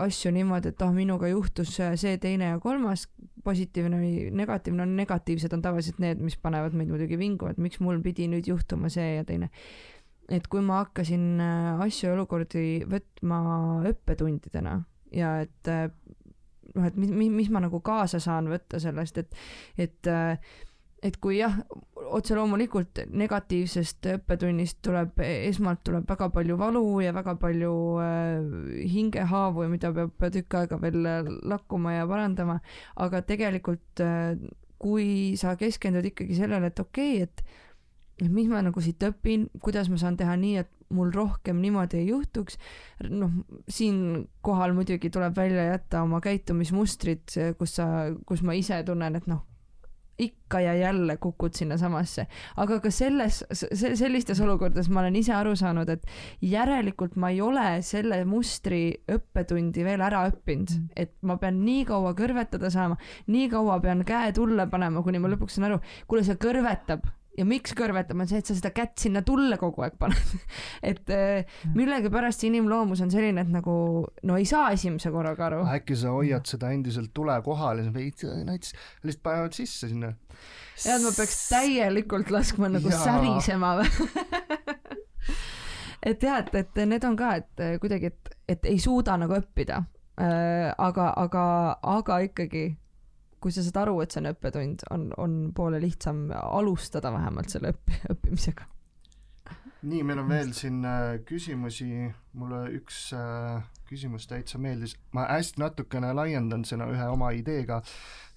asju niimoodi, et ah oh,, minuga juhtus see, teine ja kolmas, positiivne või negatiivne on, negatiivsed on tavaliselt need, mis panevad meid muidugi vingu, et miks mul pidi nüüd juhtuma see ja teine. et kui ma hakkasin äh, asju ja olukordi võtma õppetundidena ja et äh, noh, et mis, mis ma nagu kaasa saan võtta sellest, et, et äh, et kui jah, otse loomulikult negatiivsest õppetunnist tuleb, esmalt tuleb väga palju valu ja väga palju äh, hingehaavu mida peab tükk aega veel lakkuma ja parandama, aga tegelikult äh, kui sa keskendud ikkagi sellele, et okei okay,, et et mis ma nagu siit õpin, kuidas ma saan teha nii, et mul rohkem niimoodi ei juhtuks. noh, siinkohal muidugi tuleb välja jätta oma käitumismustrid, kus sa, kus ma ise tunnen, et noh ikka ja jälle kukud sinnasamasse. aga ka selles, sellistes olukordades ma olen ise aru saanud, et järelikult ma ei ole selle mustri õppetundi veel ära õppinud, et ma pean nii kaua kõrvetada saama, nii kaua pean käe tulle panema, kuni ma lõpuks saan aru, kuule, see kõrvetab ja miks kõrvetama, on see, et sa seda kätt sinna tulle kogu aeg paned [LAUGHS] et äh, millegipärast see inimloomus on selline, et nagu no ei saa esimese korraga aru. äkki sa hoiad seda endiselt tule kohal ja sa veits näiteks lihtsalt panevad sisse sinna. ja, et ma peaks täielikult laskma nagu ja. särisema või [LAUGHS] et jah, et, et need on ka, et kuidagi, et, et ei suuda nagu õppida äh,. aga, aga, aga ikkagi kui sa saad aru, et see on õppetund, on, on poole lihtsam alustada vähemalt selle õppi-, õppimisega. nii, meil on veel siin äh, küsimusi, mulle üks äh, küsimus täitsa meeldis, ma hästi natukene laiendan seda ühe oma ideega,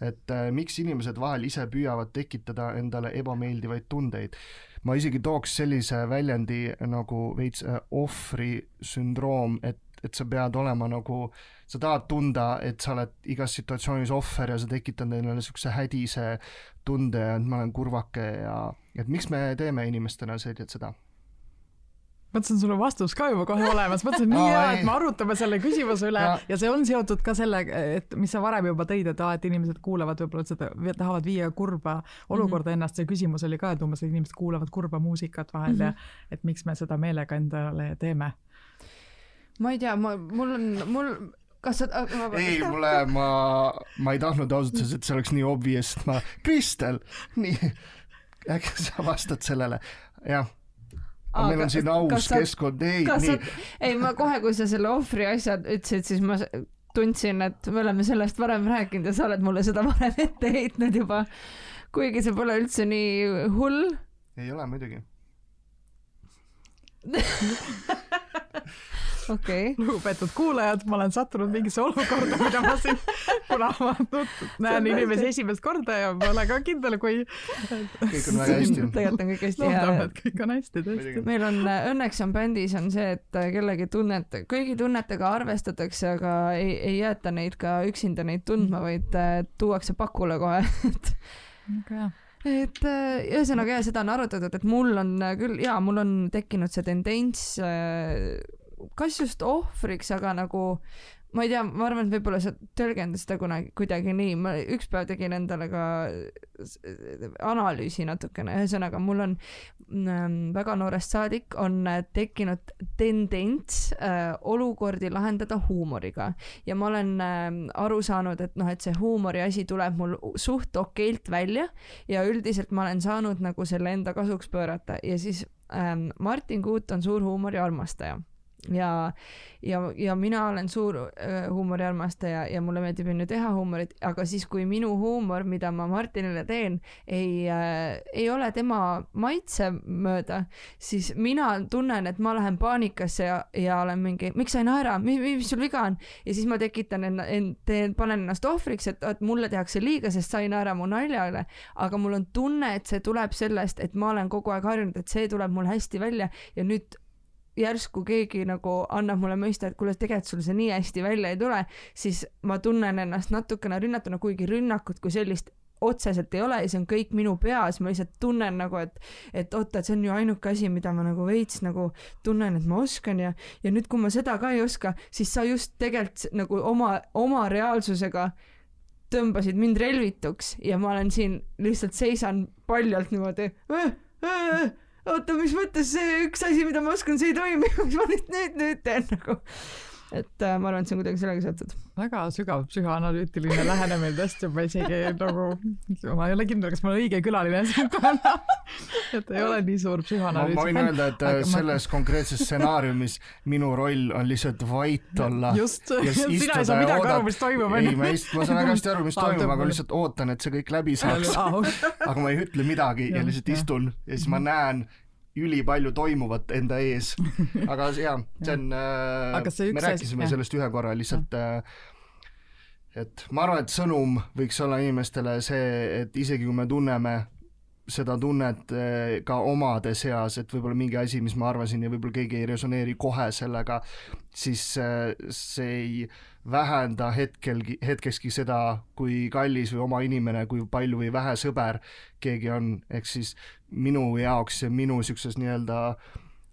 et äh, miks inimesed vahel ise püüavad tekitada endale ebameeldivaid tundeid. ma isegi tooks sellise väljendi nagu veits ohvri sündroom, et et sa pead olema nagu, sa tahad tunda, et sa oled igas situatsioonis ohver ja sa tekitad endale niisuguse hädise tunde ja et ma olen kurvake ja et miks me teeme inimestena selgelt seda mõtlesin, sul on vastus ka juba kohe olemas, mõtlesin nii [LAUGHS] hea, et me arutame selle küsimuse üle ja. ja see on seotud ka sellega, et mis sa varem juba tõid, et aa, et inimesed kuulavad võib-olla seda, tahavad viia kurba olukorda mm -hmm. ennast, see küsimus oli ka, et umbes, inimesed kuulavad kurba muusikat vahel mm -hmm. ja et miks me seda meelega endale teeme. ma ei tea, ma, mul on, mul kas sa ma... ei, mulle, ma, ma ei tahtnud ausalt öeldes, et see oleks nii obvious, et ma, Kristel, nii, äkki sa vastad sellele, jah aga meil on siin aus keskkond, ei, nii. ei, ma kohe, kui sa selle ohvri asja ütlesid, siis ma tundsin, et me oleme sellest varem rääkinud ja sa oled mulle seda varem ette heitnud juba. kuigi see pole üldse nii hull. ei ole muidugi [LAUGHS] okay.. [LAUGHS] lugupeetud kuulajad, ma olen sattunud mingisse olukorda, mida ma siin, [LAUGHS] kuna ma näen inimesi esimest korda ja ma olen ka kindel, kui. kõik on väga hästi. [LAUGHS] tegelikult on kõik hästi hea. loodame, et kõik on hästi tõesti. meil on, õnneks on bändis on see, et kellegi tunnet, kõigi tunnetega arvestatakse, aga ei, ei jäeta neid ka üksinda neid tundma, vaid äh, tuuakse pakule kohe, et. väga hea et äh, ühesõnaga jah, seda on arutatud, et mul on küll ja mul on tekkinud see tendents äh, kas just ohvriks, aga nagu ma ei tea, ma arvan, et võib-olla sa tõlgendad seda kunagi kuidagi nii, ma üks päev tegin endale ka analüüsi natukene, ühesõnaga mul on ähm, väga noorest saadik on äh, tekkinud tendents äh, olukordi lahendada huumoriga. Ja ma olen äh, aru saanud, et noh, et see huumori asi tuleb mul suht okeilt välja ja üldiselt ma olen saanud nagu selle enda kasuks pöörata. Ja siis ähm, Martin Kuut on suur huumoriarmastaja ja, ja, ja mina olen suur huumoriarmastaja ja mulle meeldib on ju teha huumorit, aga siis, kui minu huumor, mida ma Martinile teen, ei äh,, ei ole tema maitse mööda, siis mina tunnen, et ma lähen paanikasse ja, ja olen mingi, miks sa ei naera, mis, mis sul viga on? ja siis ma tekitan enna-, en-, teen, panen ennast ohvriks, et, et mulle tehakse liiga, sest sa ei naera mu naljale, aga mul on tunne, et see tuleb sellest, et ma olen kogu aeg harjunud, et see tuleb mul hästi välja ja nüüd järsku keegi nagu annab mulle mõista, et kuule, tegelikult sul see nii hästi välja ei tule, siis ma tunnen ennast natukene rünnatuna, kuigi rünnakut kui sellist otseselt ei ole ja see on kõik minu peas, ma lihtsalt tunnen nagu, et, et oota, et see on ju ainuke asi, mida ma nagu veits nagu tunnen, et ma oskan ja, ja nüüd, kui ma seda ka ei oska, siis sa just tegelikult nagu oma, oma reaalsusega tõmbasid mind relvituks ja ma olen siin lihtsalt seisan paljalt niimoodi äh, äh, oota, mis mõttes see üks asi, mida ma oskan, see ei toimi, [LAUGHS] mis ma nüüd, nüüd, nüüd teen nagu. Et äh, ma arvan, et see on kuidagi sellega seotud. väga sügav psühhoanalüütiline lähenemine tõesti, ma isegi nagu, ma ei ole kindel, kas ma olen õige külaline [LAUGHS] siin täna. et ei ole nii suur psühhoanalüüs. ma võin öelda, et Aga selles ma... konkreetses stsenaariumis minu roll on lihtsalt vait olla. [LAUGHS] just, sina ei saa midagi aru, mis toimub. ei, ma ei, ma saan väga hästi aru, mis toimub, aga lihtsalt ootan, et see kõik läbi saaks. aga ma ei ütle midagi ja lihtsalt istun ja siis ma näen ülipalju toimuvat enda ees. [LAUGHS] aga jaa, see on äh, me rääkisime asi, sellest ühe korra lihtsalt äh, et ma arvan, et sõnum võiks olla inimestele see, et isegi kui me tunneme seda tunnet äh, ka omade seas, et võib-olla mingi asi, mis ma arvasin ja võib-olla keegi ei resoneeri kohe sellega, siis äh, see ei vähenda hetkelgi, hetkekski seda, kui kallis või oma inimene, kui palju või vähe sõber keegi on, ehk siis minu jaoks ja minu niisuguses nii-öelda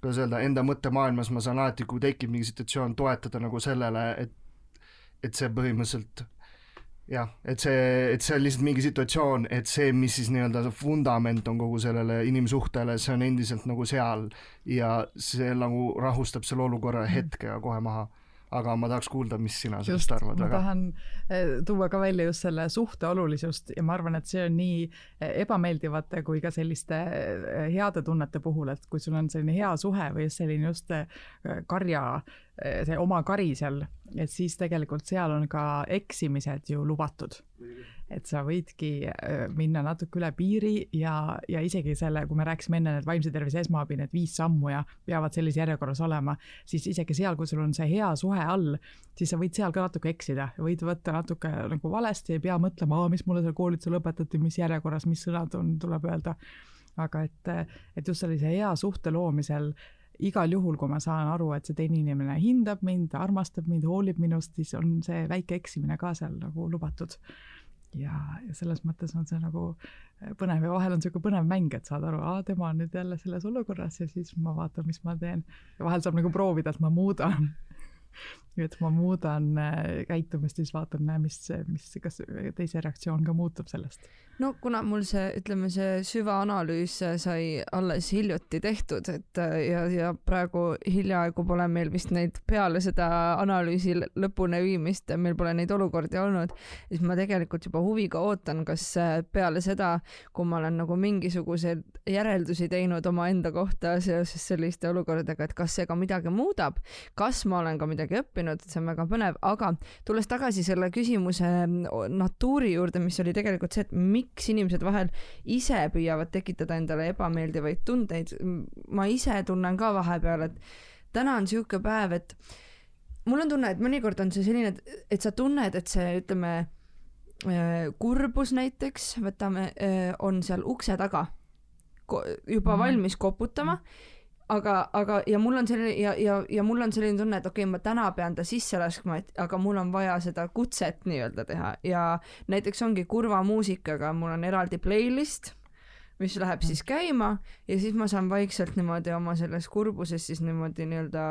kuidas öelda, enda mõttemaailmas ma saan alati, kui tekib mingi situatsioon, toetada nagu sellele, et et see põhimõtteliselt jah, et see, et see on lihtsalt mingi situatsioon, et see, mis siis nii-öelda see vundament on kogu sellele inimsuhtele, see on endiselt nagu seal ja see nagu rahustab selle olukorra mhm. hetkega kohe maha aga ma tahaks kuulda, mis sina sellest arvad. ma tahan eh, tuua ka välja just selle suhte olulisust ja ma arvan, et see on nii eh, ebameeldivate kui ka selliste eh, heade tunnete puhul, et kui sul on selline hea suhe või just selline just karja, see oma kari seal, et siis tegelikult seal on ka eksimised ju lubatud et sa võidki äh, minna natuke üle piiri ja, ja isegi selle, kui me rääkisime enne need vaimse tervise esmaabi, need viis sammu ja peavad sellises järjekorras olema, siis isegi seal, kui sul on see hea suhe all, siis sa võid seal ka natuke eksida, võid võtta natuke nagu valesti, ei pea mõtlema, mis mulle seal koolitusel õpetati, mis järjekorras, mis sõnad on, tuleb öelda. aga et, et just sellise hea suhte loomisel igal juhul, kui ma saan aru, et see teine inimene hindab mind, armastab mind, hoolib minust, siis on see väike eksimine ka seal nagu lubatud. Ja, ja selles mõttes on see nagu äh, põnev ja vahel on niisugune põnev mäng, et saad aru, aa, tema on nüüd jälle selles olukorras ja siis ma vaatan, mis ma teen. ja vahel saab nagu proovida, et ma muudan [LAUGHS] et ma muudan äh, käitumist, siis vaatan, mis, mis, kas teise reaktsioon ka muutub sellest. No kuna mul see, ütleme, see süvaanalüüs sai alles hiljuti tehtud, et ja, ja praegu hiljaaegu pole meil vist neid peale seda analüüsi lõpuni viimist, meil pole neid olukordi olnud, siis ma tegelikult juba huviga ootan, kas peale seda, kui ma olen nagu mingisuguseid järeldusi teinud omaenda kohta seoses selliste olukordadega, et kas see ka midagi muudab, kas ma olen ka midagi õppinud, et see on väga põnev, aga tulles tagasi selle küsimuse natuuri juurde, mis oli tegelikult see, et miks inimesed vahel ise püüavad tekitada endale ebameeldivaid tundeid. ma ise tunnen ka vahepeal, et täna on sihuke päev, et mul on tunne, et mõnikord on see selline, et, sa tunned, et see, ütleme, äh, kurbus näiteks, võtame, äh, on seal ukse taga juba mm. valmis koputama aga, aga ja mul on selline ja, ja, ja mul on selline tunne, et okei okay,, ma täna pean ta sisse laskma, et aga mul on vaja seda kutset nii-öelda teha. Ja näiteks ongi kurva muusikaga, mul on eraldi playlist, mis läheb siis käima ja siis ma saan vaikselt niimoodi oma selles kurbuses siis niimoodi nii-öelda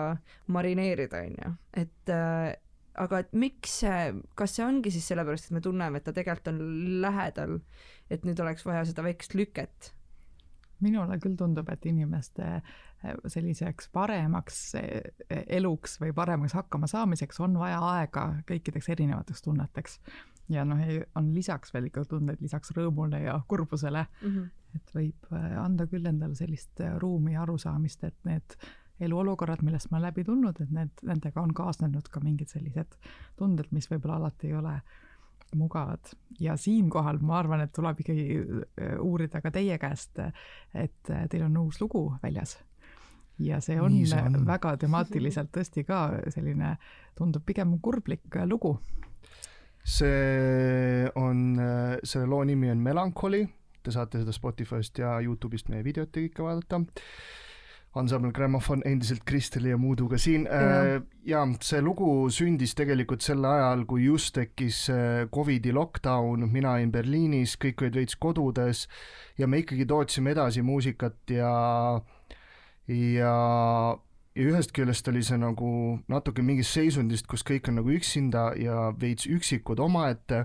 marineerida, onju, et äh, aga et miks see, kas see ongi siis sellepärast, et me tunneme, et ta tegelikult on lähedal, et nüüd oleks vaja seda väikest lüket? Minule küll tundub, et inimeste selliseks paremaks eluks või paremaks hakkamasaamiseks on vaja aega kõikideks erinevateks tunneteks. ja noh, on lisaks veel ikka tundeid lisaks rõõmule ja kurbusele mm. -hmm. et võib äh, anda küll endale sellist äh, ruumi ja arusaamist, et need eluolukorrad, millest ma läbi tulnud, et need, nendega on kaasnenud ka mingid sellised tunded, mis võib-olla alati ei ole mugavad ja siinkohal ma arvan, et tuleb ikkagi äh, uurida ka teie käest, et teil on uus lugu väljas ja see on, see on väga temaatiliselt tõesti ka selline, tundub pigem kurblik lugu. see on, selle loo nimi on Melancholy, te saate seda Spotify'st ja Youtube'ist meie videot kõike vaadata. Ansambel Grammofon endiselt Kristeli ja Muuduga siin ja. ja see lugu sündis tegelikult sel ajal, kui just tekkis Covidi lockdown, mina olin Berliinis, kõik olid veits kodudes ja me ikkagi tootsime edasi muusikat ja äh, ja, ja ühest küljest oli see nagu natuke mingist seisundist, kus kõik on nagu üksinda ja veits üksikud omaette,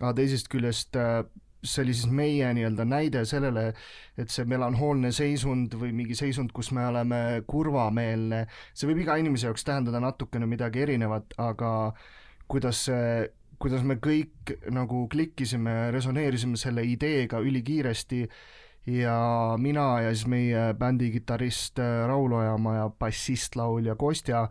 aga teisest küljest äh, see oli siis meie nii-öelda näide sellele, et see melanhoolne seisund või mingi seisund, kus me oleme kurvameelne, see võib iga inimese jaoks tähendada natukene midagi erinevat, aga kuidas see kuidas me kõik nagu klikkisime, resoneerisime selle ideega ülikiiresti ja mina ja siis meie bändi kitarrist äh, Raul Ojamaa ja bassist, laulja Kostja,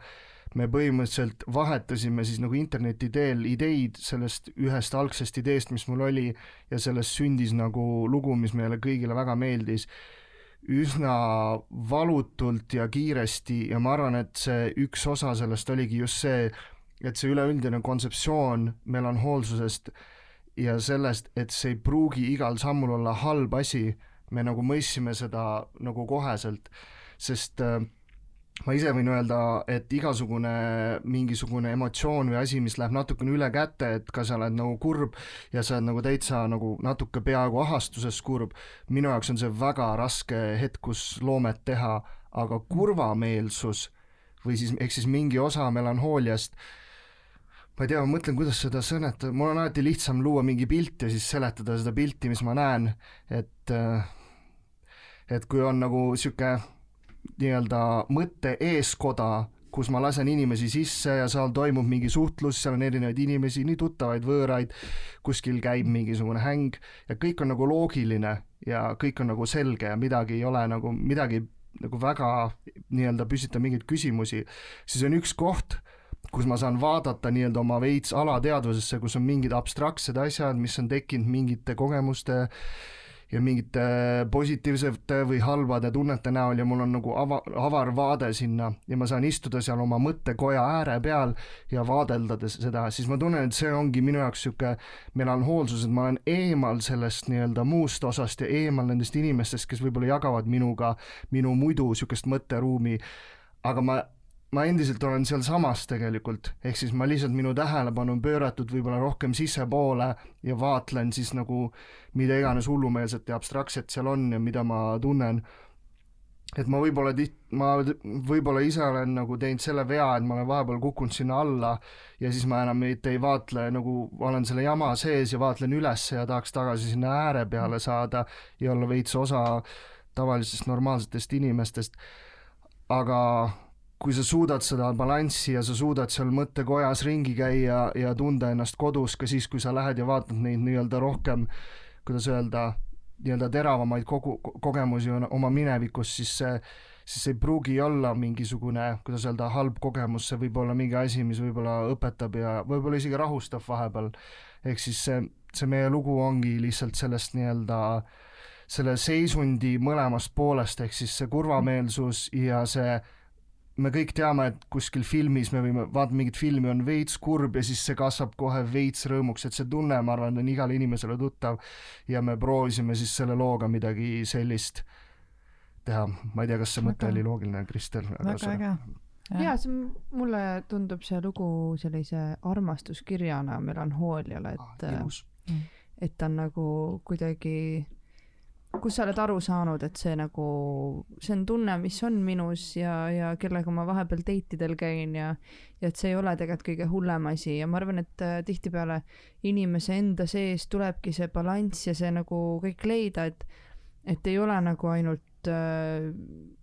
me põhimõtteliselt vahetasime siis nagu interneti teel ideid sellest ühest algsest ideest, mis mul oli, ja sellest sündis nagu lugu, mis meile kõigile väga meeldis, üsna valutult ja kiiresti ja ma arvan, et see üks osa sellest oligi just see, et see üleüldine kontseptsioon melanhoolsusest ja sellest, et see ei pruugi igal sammul olla halb asi me nagu mõistsime seda nagu koheselt, sest äh, ma ise võin öelda, et igasugune mingisugune emotsioon või asi, mis läheb natukene üle käte, et ka sa oled nagu kurb ja sa oled nagu täitsa nagu natuke peaaegu ahastuses kurb, minu jaoks on see väga raske hetk, kus loomet teha, aga kurvameelsus või siis, ehk siis mingi osa melanhooliast ma ei tea, ma mõtlen, kuidas seda sõnetada, mul on alati lihtsam luua mingi pilt ja siis seletada seda pilti, mis ma näen, et et kui on nagu niisugune nii-öelda mõtte eeskoda, kus ma lasen inimesi sisse ja seal toimub mingi suhtlus, seal on erinevaid inimesi, nii tuttavaid, võõraid, kuskil käib mingisugune häng ja kõik on nagu loogiline ja kõik on nagu selge ja midagi ei ole nagu, midagi nagu väga nii-öelda püstita mingeid küsimusi, siis on üks koht, kus ma saan vaadata nii-öelda oma veits alateadvusesse, kus on mingid abstraktsed asjad, mis on tekkinud mingite kogemuste ja mingite positiivsete või halbade tunnete näol ja mul on nagu ava-, avar vaade sinna ja ma saan istuda seal oma mõttekoja ääre peal ja vaadelda seda, siis ma tunnen, et see ongi minu jaoks niisugune melanhoolsus, et ma olen eemal sellest nii-öelda muust osast ja eemal nendest inimestest, kes võib-olla jagavad minuga minu muidu niisugust mõtteruumi, aga ma ma endiselt olen sealsamas tegelikult, ehk siis ma lihtsalt, minu tähelepanu on pööratud võib-olla rohkem sissepoole ja vaatlen siis nagu mida iganes hullumeelset ja abstraktset seal on ja mida ma tunnen. et ma võib-olla tiht-, ma võib-olla ise olen nagu teinud selle vea, et ma olen vahepeal kukkunud sinna alla ja siis ma enam mitte ei vaatle nagu, olen selle jama sees ja vaatlen üles ja tahaks tagasi sinna ääre peale saada ja olla veits osa tavalisest normaalsetest inimestest. aga kui sa suudad seda balanssi ja sa suudad seal mõttekojas ringi käia ja tunda ennast kodus ka siis, kui sa lähed ja vaatad neid nii-öelda rohkem, kuidas öelda, nii-öelda teravamaid kogu, kogemusi oma minevikus, siis see, siis see ei pruugi olla mingisugune, kuidas öelda, halb kogemus, see võib olla mingi asi, mis võib-olla õpetab ja võib-olla isegi rahustab vahepeal. ehk siis see, see meie lugu ongi lihtsalt sellest nii-öelda selle seisundi mõlemast poolest, ehk siis see kurvameelsus ja see me kõik teame, et kuskil filmis me võime, vaatame mingit filmi, on veits kurb ja siis see kasvab kohe veits rõõmuks, et see tunne, ma arvan, on igale inimesele tuttav ja me proovisime siis selle looga midagi sellist teha, ma ei tea, kas see mõte oli loogiline, Kristel? väga äge. jaa, see mulle tundub see lugu sellise armastuskirjana melanhooliale, et ah,, et ta on nagu kuidagi kus sa oled aru saanud, et see nagu, see on tunne, mis on minus ja, ja kellega ma vahepeal date idel käin ja, ja et see ei ole tegelikult kõige hullem asi ja ma arvan, et äh, tihtipeale inimese enda sees tulebki see balanss ja see nagu kõik leida, et, et ei ole nagu ainult äh,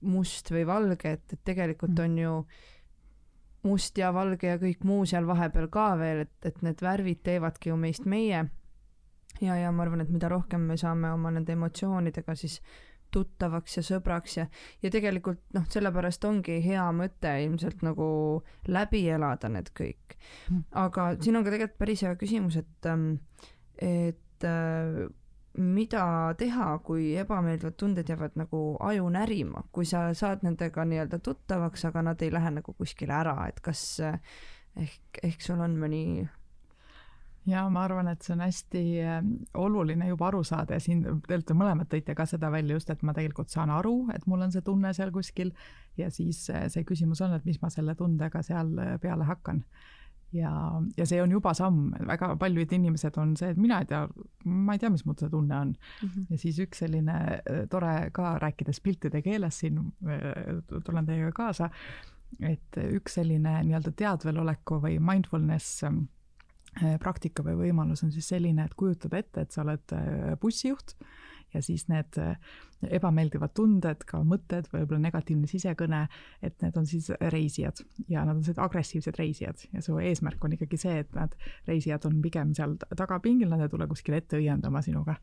must või valge, et, et tegelikult mm. on ju must ja valge ja kõik muu seal vahepeal ka veel, et, et need värvid teevadki ju meist meie ja, ja ma arvan, et mida rohkem me saame oma nende emotsioonidega siis tuttavaks ja sõbraks ja, ja tegelikult noh, sellepärast ongi hea mõte ilmselt nagu läbi elada need kõik. Mm. aga siin on ka tegelikult päris hea küsimus, et, ähm, et äh, mida teha, kui ebameeldivad tunded jäävad nagu aju närima, kui sa saad nendega nii-öelda tuttavaks, aga nad ei lähe nagu kuskile ära, et kas äh, ehk, ehk sul on mõni ja ma arvan, et see on hästi ähm, oluline juba aru saada ja siin te mõlemad tõite ka seda välja just, et ma tegelikult saan aru, et mul on see tunne seal kuskil ja siis äh, see küsimus on, et mis ma selle tundega seal äh, peale hakkan. ja, ja see on juba samm, väga paljud inimesed on see, et mina ei tea, ma ei tea, mis mul see tunne on mm. -hmm. ja siis üks selline äh, tore ka rääkides piltide keeles siin, tulen teiega kaasa, et üks selline nii-öelda teadveloleku või mindfulness ähm, Äh, praktika või võimalus on siis selline, et kujutad ette, et sa oled äh, bussijuht ja siis need äh, ebameeldivad tunded, ka mõtted, võib-olla negatiivne sisekõne, et need on siis reisijad ja nad on sellised agressiivsed reisijad ja su eesmärk on ikkagi see, et nad, reisijad on pigem seal tagapingil, nad ei tule kuskile ette õiendama sinuga.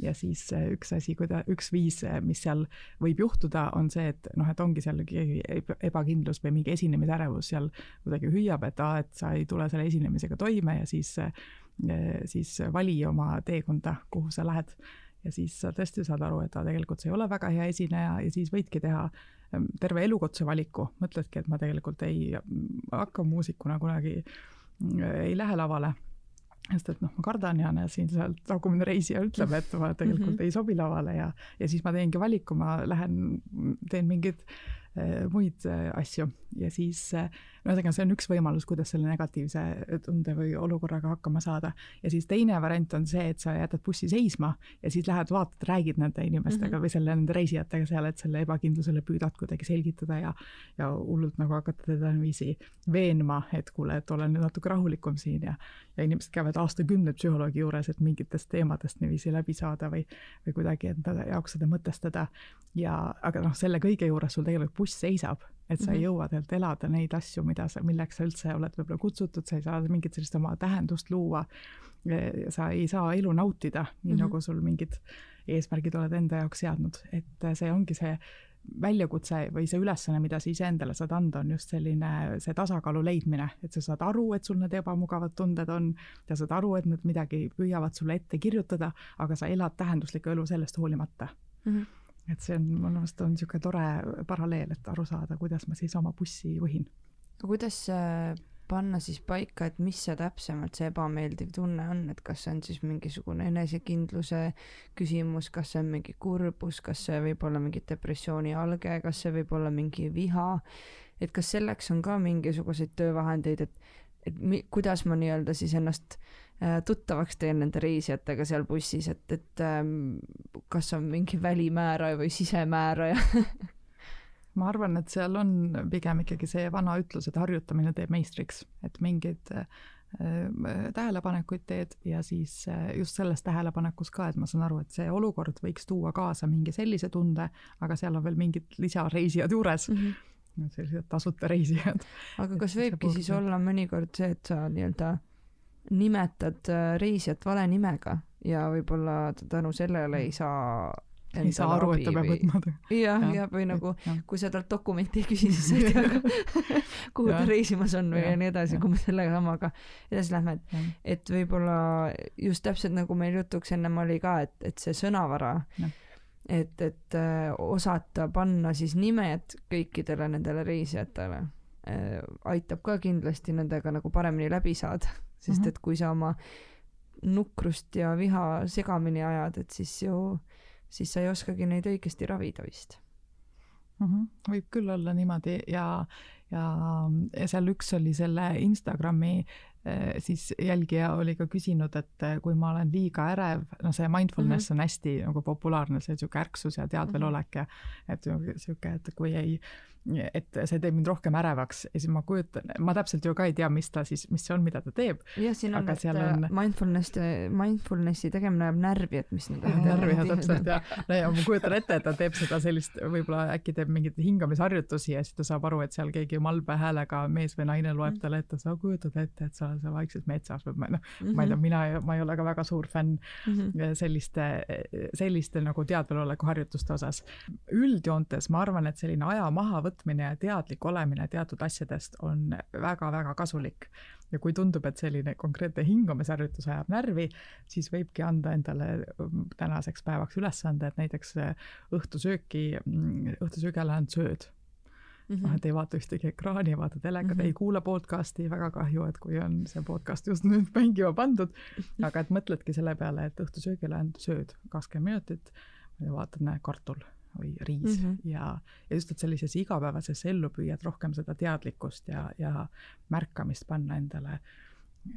Ja siis üks asi, kuida-, üks viis, mis seal võib juhtuda, on see, et noh, et ongi seal keegi ebakindlus või mingi esinemisärevus seal kuidagi hüüab, et aa, et sa ei tule selle esinemisega toime ja siis siis vali oma teekonda, kuhu sa lähed. Ja siis sa tõesti saad aru, et ta tegelikult sa ei ole väga hea esineja ja siis võidki teha ähm, terve elukutse valiku, mõtledki, et ma tegelikult ei hakka muusikuna kunagi, mm, ei lähe lavale sest et noh, ma kardan ja siin sealt tagumine reisija ütleb, et ma tegelikult mm -hmm. ei sobi lavale ja, ja siis ma teengi valiku, ma lähen, teen mingeid äh, muid äh, asju ja siis äh, ühesõnaga, see on üks võimalus, kuidas selle negatiivse tunde või olukorraga hakkama saada. ja siis teine variant on see, et sa jätad bussi seisma ja siis lähed vaatad, räägid nende inimestega mm -hmm. või selle, nende reisijatega seal, et selle ebakindlusele püüdad kuidagi selgitada ja ja hullult nagu hakata teda niiviisi veenma, et kuule, et ole nüüd natuke rahulikum siin ja ja inimesed käivad aastakümneid psühholoogi juures, et mingitest teemadest niiviisi läbi saada või või kuidagi enda jaoks seda mõtestada. ja aga noh, selle kõige juures sul tegelikult buss seisab et sa mm -hmm. ei mhm. jõua tegelikult elada neid asju, mida sa, milleks sa üldse oled võib-olla kutsutud, sa ei saa mingit sellist oma tähendust luua. sa ei saa elu nautida, nii mm -hmm. nagu sul mingid eesmärgid oled enda jaoks seadnud, et see ongi see väljakutse või see ülesanne, mida sa iseendale saad anda, on just selline, see tasakaalu leidmine, et sa saad aru, et sul need ebamugavad tunded on, sa saad aru, et nad midagi püüavad sulle ette kirjutada, aga sa elad tähenduslikku elu sellest hoolimata mm. -hmm et see on, minu arust on niisugune tore paralleel, et aru saada, kuidas ma siis oma bussi juhin. kuidas panna siis paika, et mis see täpsemalt see ebameeldiv tunne on, et kas see on siis mingisugune enesekindluse küsimus, kas see on mingi kurbus, kas see võib olla mingi depressiooni alge, kas see võib olla mingi viha, et kas selleks on ka mingisuguseid töövahendeid, et et mi-, kuidas ma nii-öelda siis ennast äh, tuttavaks teen nende reisijatega seal bussis, et, et ähm, kas on mingi välimääraja või sisemääraja [LAUGHS] ma arvan, et seal on pigem ikkagi see vana ütlus, et harjutamine teeb meistriks, et mingeid äh, tähelepanekuid teed ja siis äh, just selles tähelepanekus ka, et ma saan aru, et see olukord võiks tuua kaasa mingi sellise tunde, aga seal on veel mingid lisareisijad juures mm. -hmm sellised tasuta reisijad. aga kas võibki siis olla mõnikord see, et sa nii-öelda nimetad äh, reisijat vale nimega ja võib-olla tänu sellele ei saa ei saa aru, et ta peab võtma ta. jah, ja või nagu kui sa talt dokumenti ei küsi, siis sa ei tea [LAUGHS] kuhu ta reisimas on või ja, ja nii edasi, kui me selle samaga edasi lähme, et, et võib-olla just täpselt nagu meil jutuks ennem oli ka, et, et see sõnavara, et, et äh, osata panna siis nimed kõikidele nendele reisijatele äh, aitab ka kindlasti nendega nagu paremini läbi saada, [LAUGHS] sest -hmm. et kui sa oma nukrust ja viha segamini ajad, et siis ju siis sa ei oskagi neid õigesti ravida vist mm. -hmm. võib küll olla niimoodi ja, ja, ja seal üks oli selle Instagrami eh, siis jälgija oli ka küsinud, et eh, kui ma olen liiga ärev, no see mindfulness mm -hmm. on hästi nagu populaarne, see niisugune ärksus ja teadvelolek ja et niisugune, et kui ei et see teeb mind rohkem ärevaks ja siis ma kujutan, ma täpselt ju ka ei tea, mis ta siis, mis see on, mida ta teeb. jah, siin on, et on... mindfulness, mindfulnessi tegemine ajab närvi, et mis nüüd [LAUGHS] närvi jah, täpselt jah. no ja ma kujutan ette, et ta teeb seda sellist, võib-olla äkki teeb mingeid hingamisharjutusi ja siis ta saab aru, et seal keegi malbe häälega mees või naine loeb mm. talle ette, sa kujutad ette, et sa oled seal vaikselt metsas või ma noh mm -hmm., ma ei tea, mina, ma ei ole ka väga suur fänn mm -hmm. selliste, selliste nagu teadveloleku harjutuste osas. üldjoontes ma arvan, et selline aja mahavõtmine võtmine ja teadlik olemine teatud asjadest on väga-väga kasulik. ja kui tundub, et selline konkreetne hingamisharjutus ajab närvi, siis võibki anda endale mm, tänaseks päevaks ülesande, et näiteks äh, õhtusööki, mm, õhtusöögi ajal ainult sööd mm. -hmm. et ei vaata ühtegi ekraani, ei vaata telekat mm, -hmm. ei kuula podcast'i, väga kahju, et kui on see podcast just [LAUGHS] nüüd mängima pandud, aga et mõtledki selle peale, et õhtusöögil ainult sööd kakskümmend minutit ja vaatad, näe, kartul või riis mm -hmm. ja, ja just, et sellises igapäevases ellu püüad rohkem seda teadlikkust ja, ja märkamist panna endale,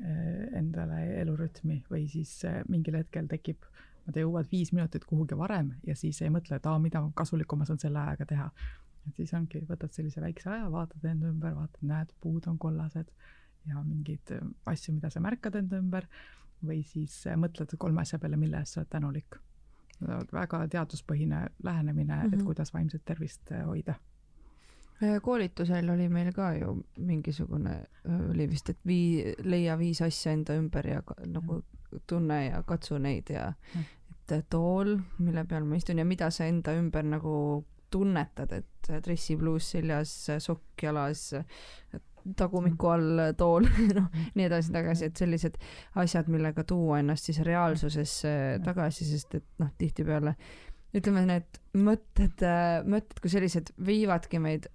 eh, endale elurütmi või siis eh, mingil hetkel tekib, nad jõuavad viis minutit kuhugi varem ja siis ei mõtle, et aa, mida kasulikku ma saan selle ajaga teha. et siis ongi, võtad sellise väikse aja, vaatad enda ümber, vaatad, näed, puud on kollased ja mingeid eh, asju, mida sa märkad enda ümber või siis mõtled kolme asja peale, mille eest sa oled tänulik väga teaduspõhine lähenemine mm, -hmm. et mhm. kuidas vaimset tervist äh, hoida äh, koolitusel oli meil ka ju mingisugune, äh, oli vist, et vii-, leia viis asja enda ümber ja nagu tunne ja katsu neid ja et tool, mille peal ma istun ja mida sa enda ümber nagu tunnetad, et dressipluus seljas, sokk jalas, tagumiku all tool, [LAUGHS] noh, nii edasi-tagasi, et sellised asjad, millega tuua ennast siis reaalsusesse tagasi, sest et noh, tihtipeale ütleme, need mõtted, mõtted kui sellised viivadki meid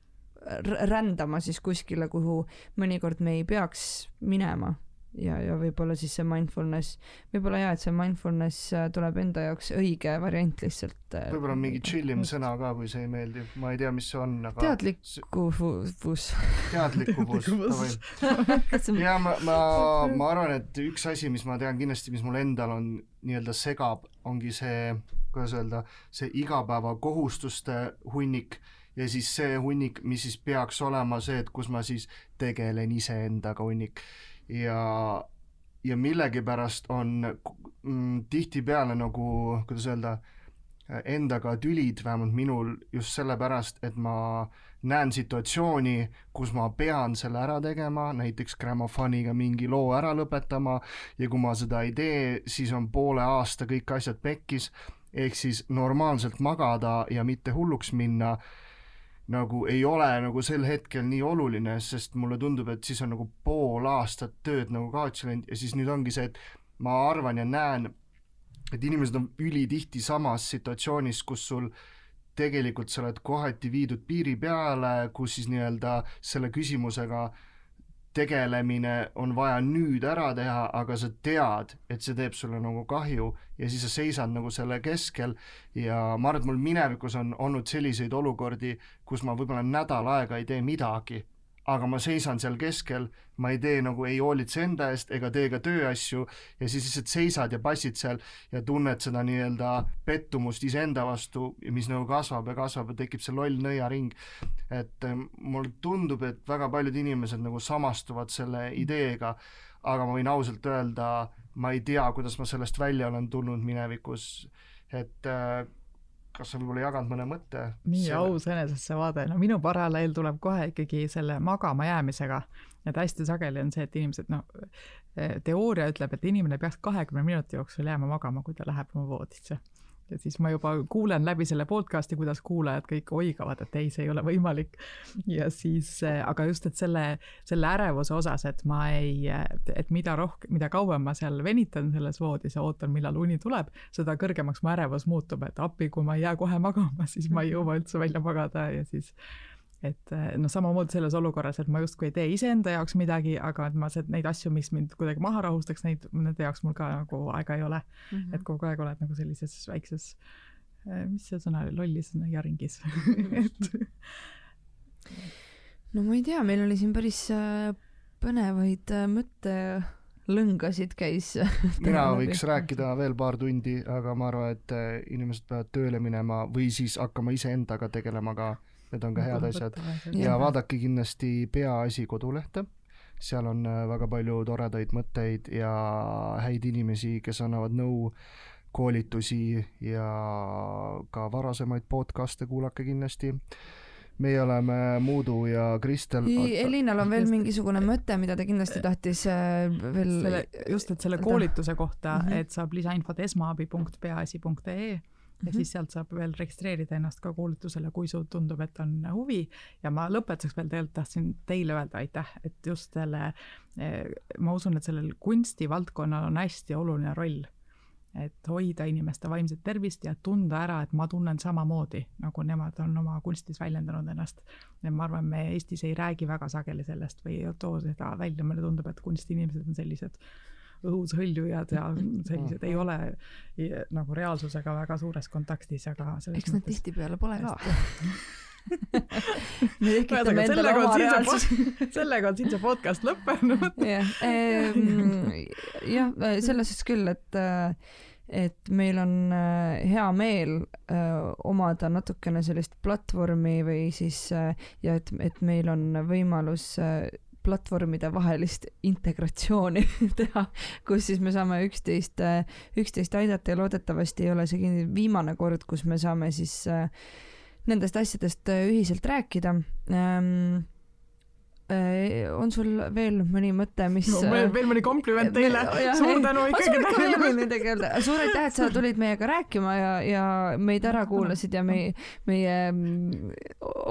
rändama siis kuskile, kuhu mõnikord me ei peaks minema ja, ja võib-olla siis see mindfulness, võib-olla jaa, et see mindfulness äh, tuleb enda jaoks õige variant lihtsalt. Äh, võib-olla on mingi chill im sõna ka, kui see ei meeldi, ma ei tea, mis see on, aga teadlikkus. teadlikkus, ja ma, ma, [LAUGHS] ma arvan, et üks asi, mis ma tean kindlasti, mis mul endal on nii-öelda segab, ongi see, kuidas öelda, see igapäevakohustuste hunnik ja siis see hunnik, mis siis peaks olema see, et kus ma siis tegelen iseendaga hunnik ja, ja millegipärast on mm, tihtipeale nagu, kuidas öelda, endaga tülid, vähemalt minul, just sellepärast, et ma näen situatsiooni, kus ma pean selle ära tegema, näiteks Grammofoniga mingi loo ära lõpetama ja kui ma seda ei tee, siis on poole aasta kõik asjad pekkis ehk siis normaalselt magada ja mitte hulluks minna nagu ei ole nagu sel hetkel nii oluline, sest mulle tundub, et siis on nagu pool aastat tööd nagu kaotsi läinud ja siis nüüd ongi see, et ma arvan ja näen, et inimesed on ülitihti samas situatsioonis, kus sul tegelikult sa oled kohati viidud piiri peale, kus siis nii-öelda selle küsimusega tegelemine on vaja nüüd ära teha, aga sa tead, et see teeb sulle nagu kahju ja siis sa seisad nagu selle keskel. Ja ma arvan, et mul minevikus on olnud selliseid olukordi, kus ma võib-olla nädal aega ei tee midagi aga ma seisan seal keskel, ma ei tee nagu, ei hoolitse enda eest ega tee ka tööasju ja siis lihtsalt seisad ja passid seal ja tunned seda nii-öelda pettumust iseenda vastu, mis nagu kasvab ja kasvab ja tekib see loll nõiaring. et eh, mulle tundub, et väga paljud inimesed nagu samastuvad selle ideega, aga ma võin ausalt öelda, ma ei tea, kuidas ma sellest välja olen tulnud minevikus, et äh, kas sa võib-olla jagad mõne mõtte? nii selle... aus enesesse vaade, no minu paralleel tuleb kohe ikkagi selle magama jäämisega. et hästi sageli on see, et inimesed noh, teooria ütleb, et inimene peaks kahekümne minuti jooksul jääma magama, kui ta läheb oma voodisse ja siis ma juba kuulen läbi selle podcast'i, kuidas kuulajad kõik oigavad, et ei, see ei ole võimalik. ja siis, äh, aga just, et selle, selle ärevuse osas, et ma ei, et mida rohkem, mida kauem ma seal venitan selles voodis ja ootan, millal uni tuleb, seda kõrgemaks mu ärevus muutub, et appi, kui ma ei jää kohe magama, siis ma ei jõua üldse välja magada ja siis et noh, samamoodi selles olukorras, et ma justkui ei tee iseenda jaoks midagi, aga et ma neid asju, mis mind kuidagi maha rahustaks, neid, nende jaoks mul ka nagu aega ei ole mm. -hmm. et kogu aeg oled nagu sellises väikses, eh, mis see sõna oli, lollis jaringis et [LAUGHS] no ma ei tea, meil oli siin päris äh, põnevaid äh, mõttelõngasid käis [LAUGHS] mina võiks rääkida veel paar tundi, aga ma arvan, et äh, inimesed peavad tööle minema või siis hakkama iseendaga tegelema ka need on ka head asjad. ja vaadake kindlasti Peaasi kodulehte, seal on äh, väga palju toredaid mõtteid ja häid inimesi, kes annavad nõu, koolitusi ja ka varasemaid podcast'e kuulake kindlasti meie oleme Muudu ja Kristel. Elinal on veel mingisugune mõte, mida ta kindlasti tahtis äh, veel. just, et selle koolituse kohta mm, -hmm. et saab lisainfot esmaabi.peaasi.ee ja mm -hmm. siis sealt saab veel registreerida ennast ka koolitusele, kui sul tundub, et on huvi. ja ma lõpetuseks veel tegelikult tahtsin teile öelda aitäh, et just selle, eh, ma usun, et sellel kunstivaldkonnal on hästi oluline roll et hoida inimeste vaimset tervist ja tunda ära, et ma tunnen samamoodi, nagu nemad on oma kunstis väljendanud ennast. ja ma arvan, me Eestis ei räägi väga sageli sellest või ei too seda välja, mulle tundub, et kunstiinimesed on sellised õhus hõljujad ja [LAUGHS] sellised ei ole nagu reaalsusega väga suures kontaktis, aga eks nad tihtipeale pole ka [LAUGHS] me tekitame endale oma reaalsuse. sellega on siin see podcast lõppenud. [LAUGHS] jah, ehm, jah, selles suhtes küll, et et meil on äh, hea meel äh, omada natukene sellist platvormi või siis äh, ja et, et meil on võimalus platvormide vahelist integratsiooni [LAUGHS] teha, kus siis me saame üksteist, üksteist aidata ja loodetavasti ei ole see viimane kord, kus me saame siis äh, nendest asjadest äh, ühiselt rääkida. Ähm, Äh, on sul veel mõni mõte, mis no, veel, veel mõni kompliment teile, suur tänu ikkagi teile. suur aitäh, et sa [LAUGHS] tulid meiega rääkima ja, ja meid ära kuulasid ja meie, meie mm,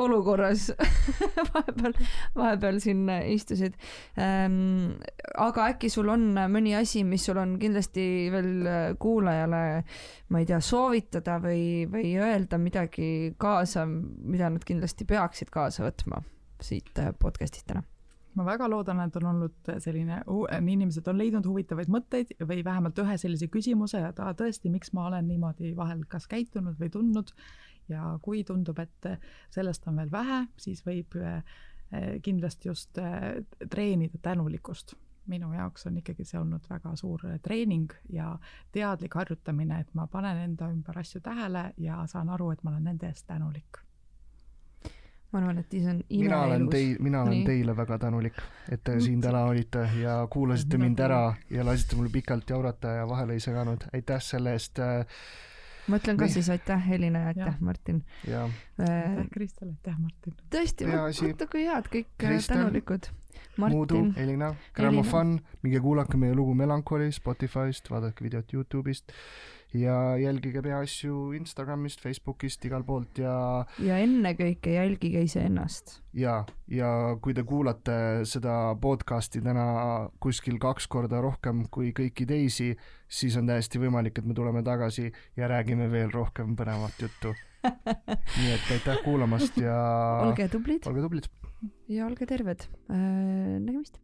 olukorras [LAUGHS] vahepeal, vahepeal siin istusid ähm,. aga äkki sul on mõni asi, mis sul on kindlasti veel kuulajale, ma ei tea, soovitada või, või öelda midagi kaasa, mida nad kindlasti peaksid kaasa võtma? Siit äh, podcast'ist täna? ma väga loodan, et on olnud selline, inimesed on leidnud huvitavaid mõtteid või vähemalt ühe sellise küsimuse, et aa, tõesti, miks ma olen niimoodi vahel kas käitunud või tundnud ja kui tundub, et sellest on veel vähe, siis võib äh, kindlasti just äh, treenida tänulikkust. minu jaoks on ikkagi see olnud väga suur treening ja teadlik harjutamine, et ma panen enda ümber asju tähele ja saan aru, et ma olen nende eest tänulik ma arvan, et see on imeilus. mina olen tei-, mina olen Nii. teile väga tänulik, et te [LAUGHS] siin täna olite ja kuulasite mind ära ja lasite mul pikalt jaurata ja vahele ei seganud, aitäh selle eest äh, ma ütlen ka Me... siis aitäh, Elina ja aitäh, Martin. Äh, aitäh, Kristel, aitäh, Martin. tõesti, vaata kui head, kõik äh, Kristel, tänulikud. Muudu, Elina, Grammofon, minge kuulake meie lugu Melancholy Spotify'st, vaadake videot Youtube'ist ja jälgige peaasju Instagramist, Facebookist, igalt poolt ja ja ennekõike jälgige iseennast. ja, ja kui te kuulate seda podcast'i täna kuskil kaks korda rohkem kui kõiki teisi, siis on täiesti võimalik, et me tuleme tagasi ja räägime veel rohkem põnevat juttu. [LAUGHS] nii et aitäh kuulamast ja olge tublid olge tublid! ja olge terved. nägemist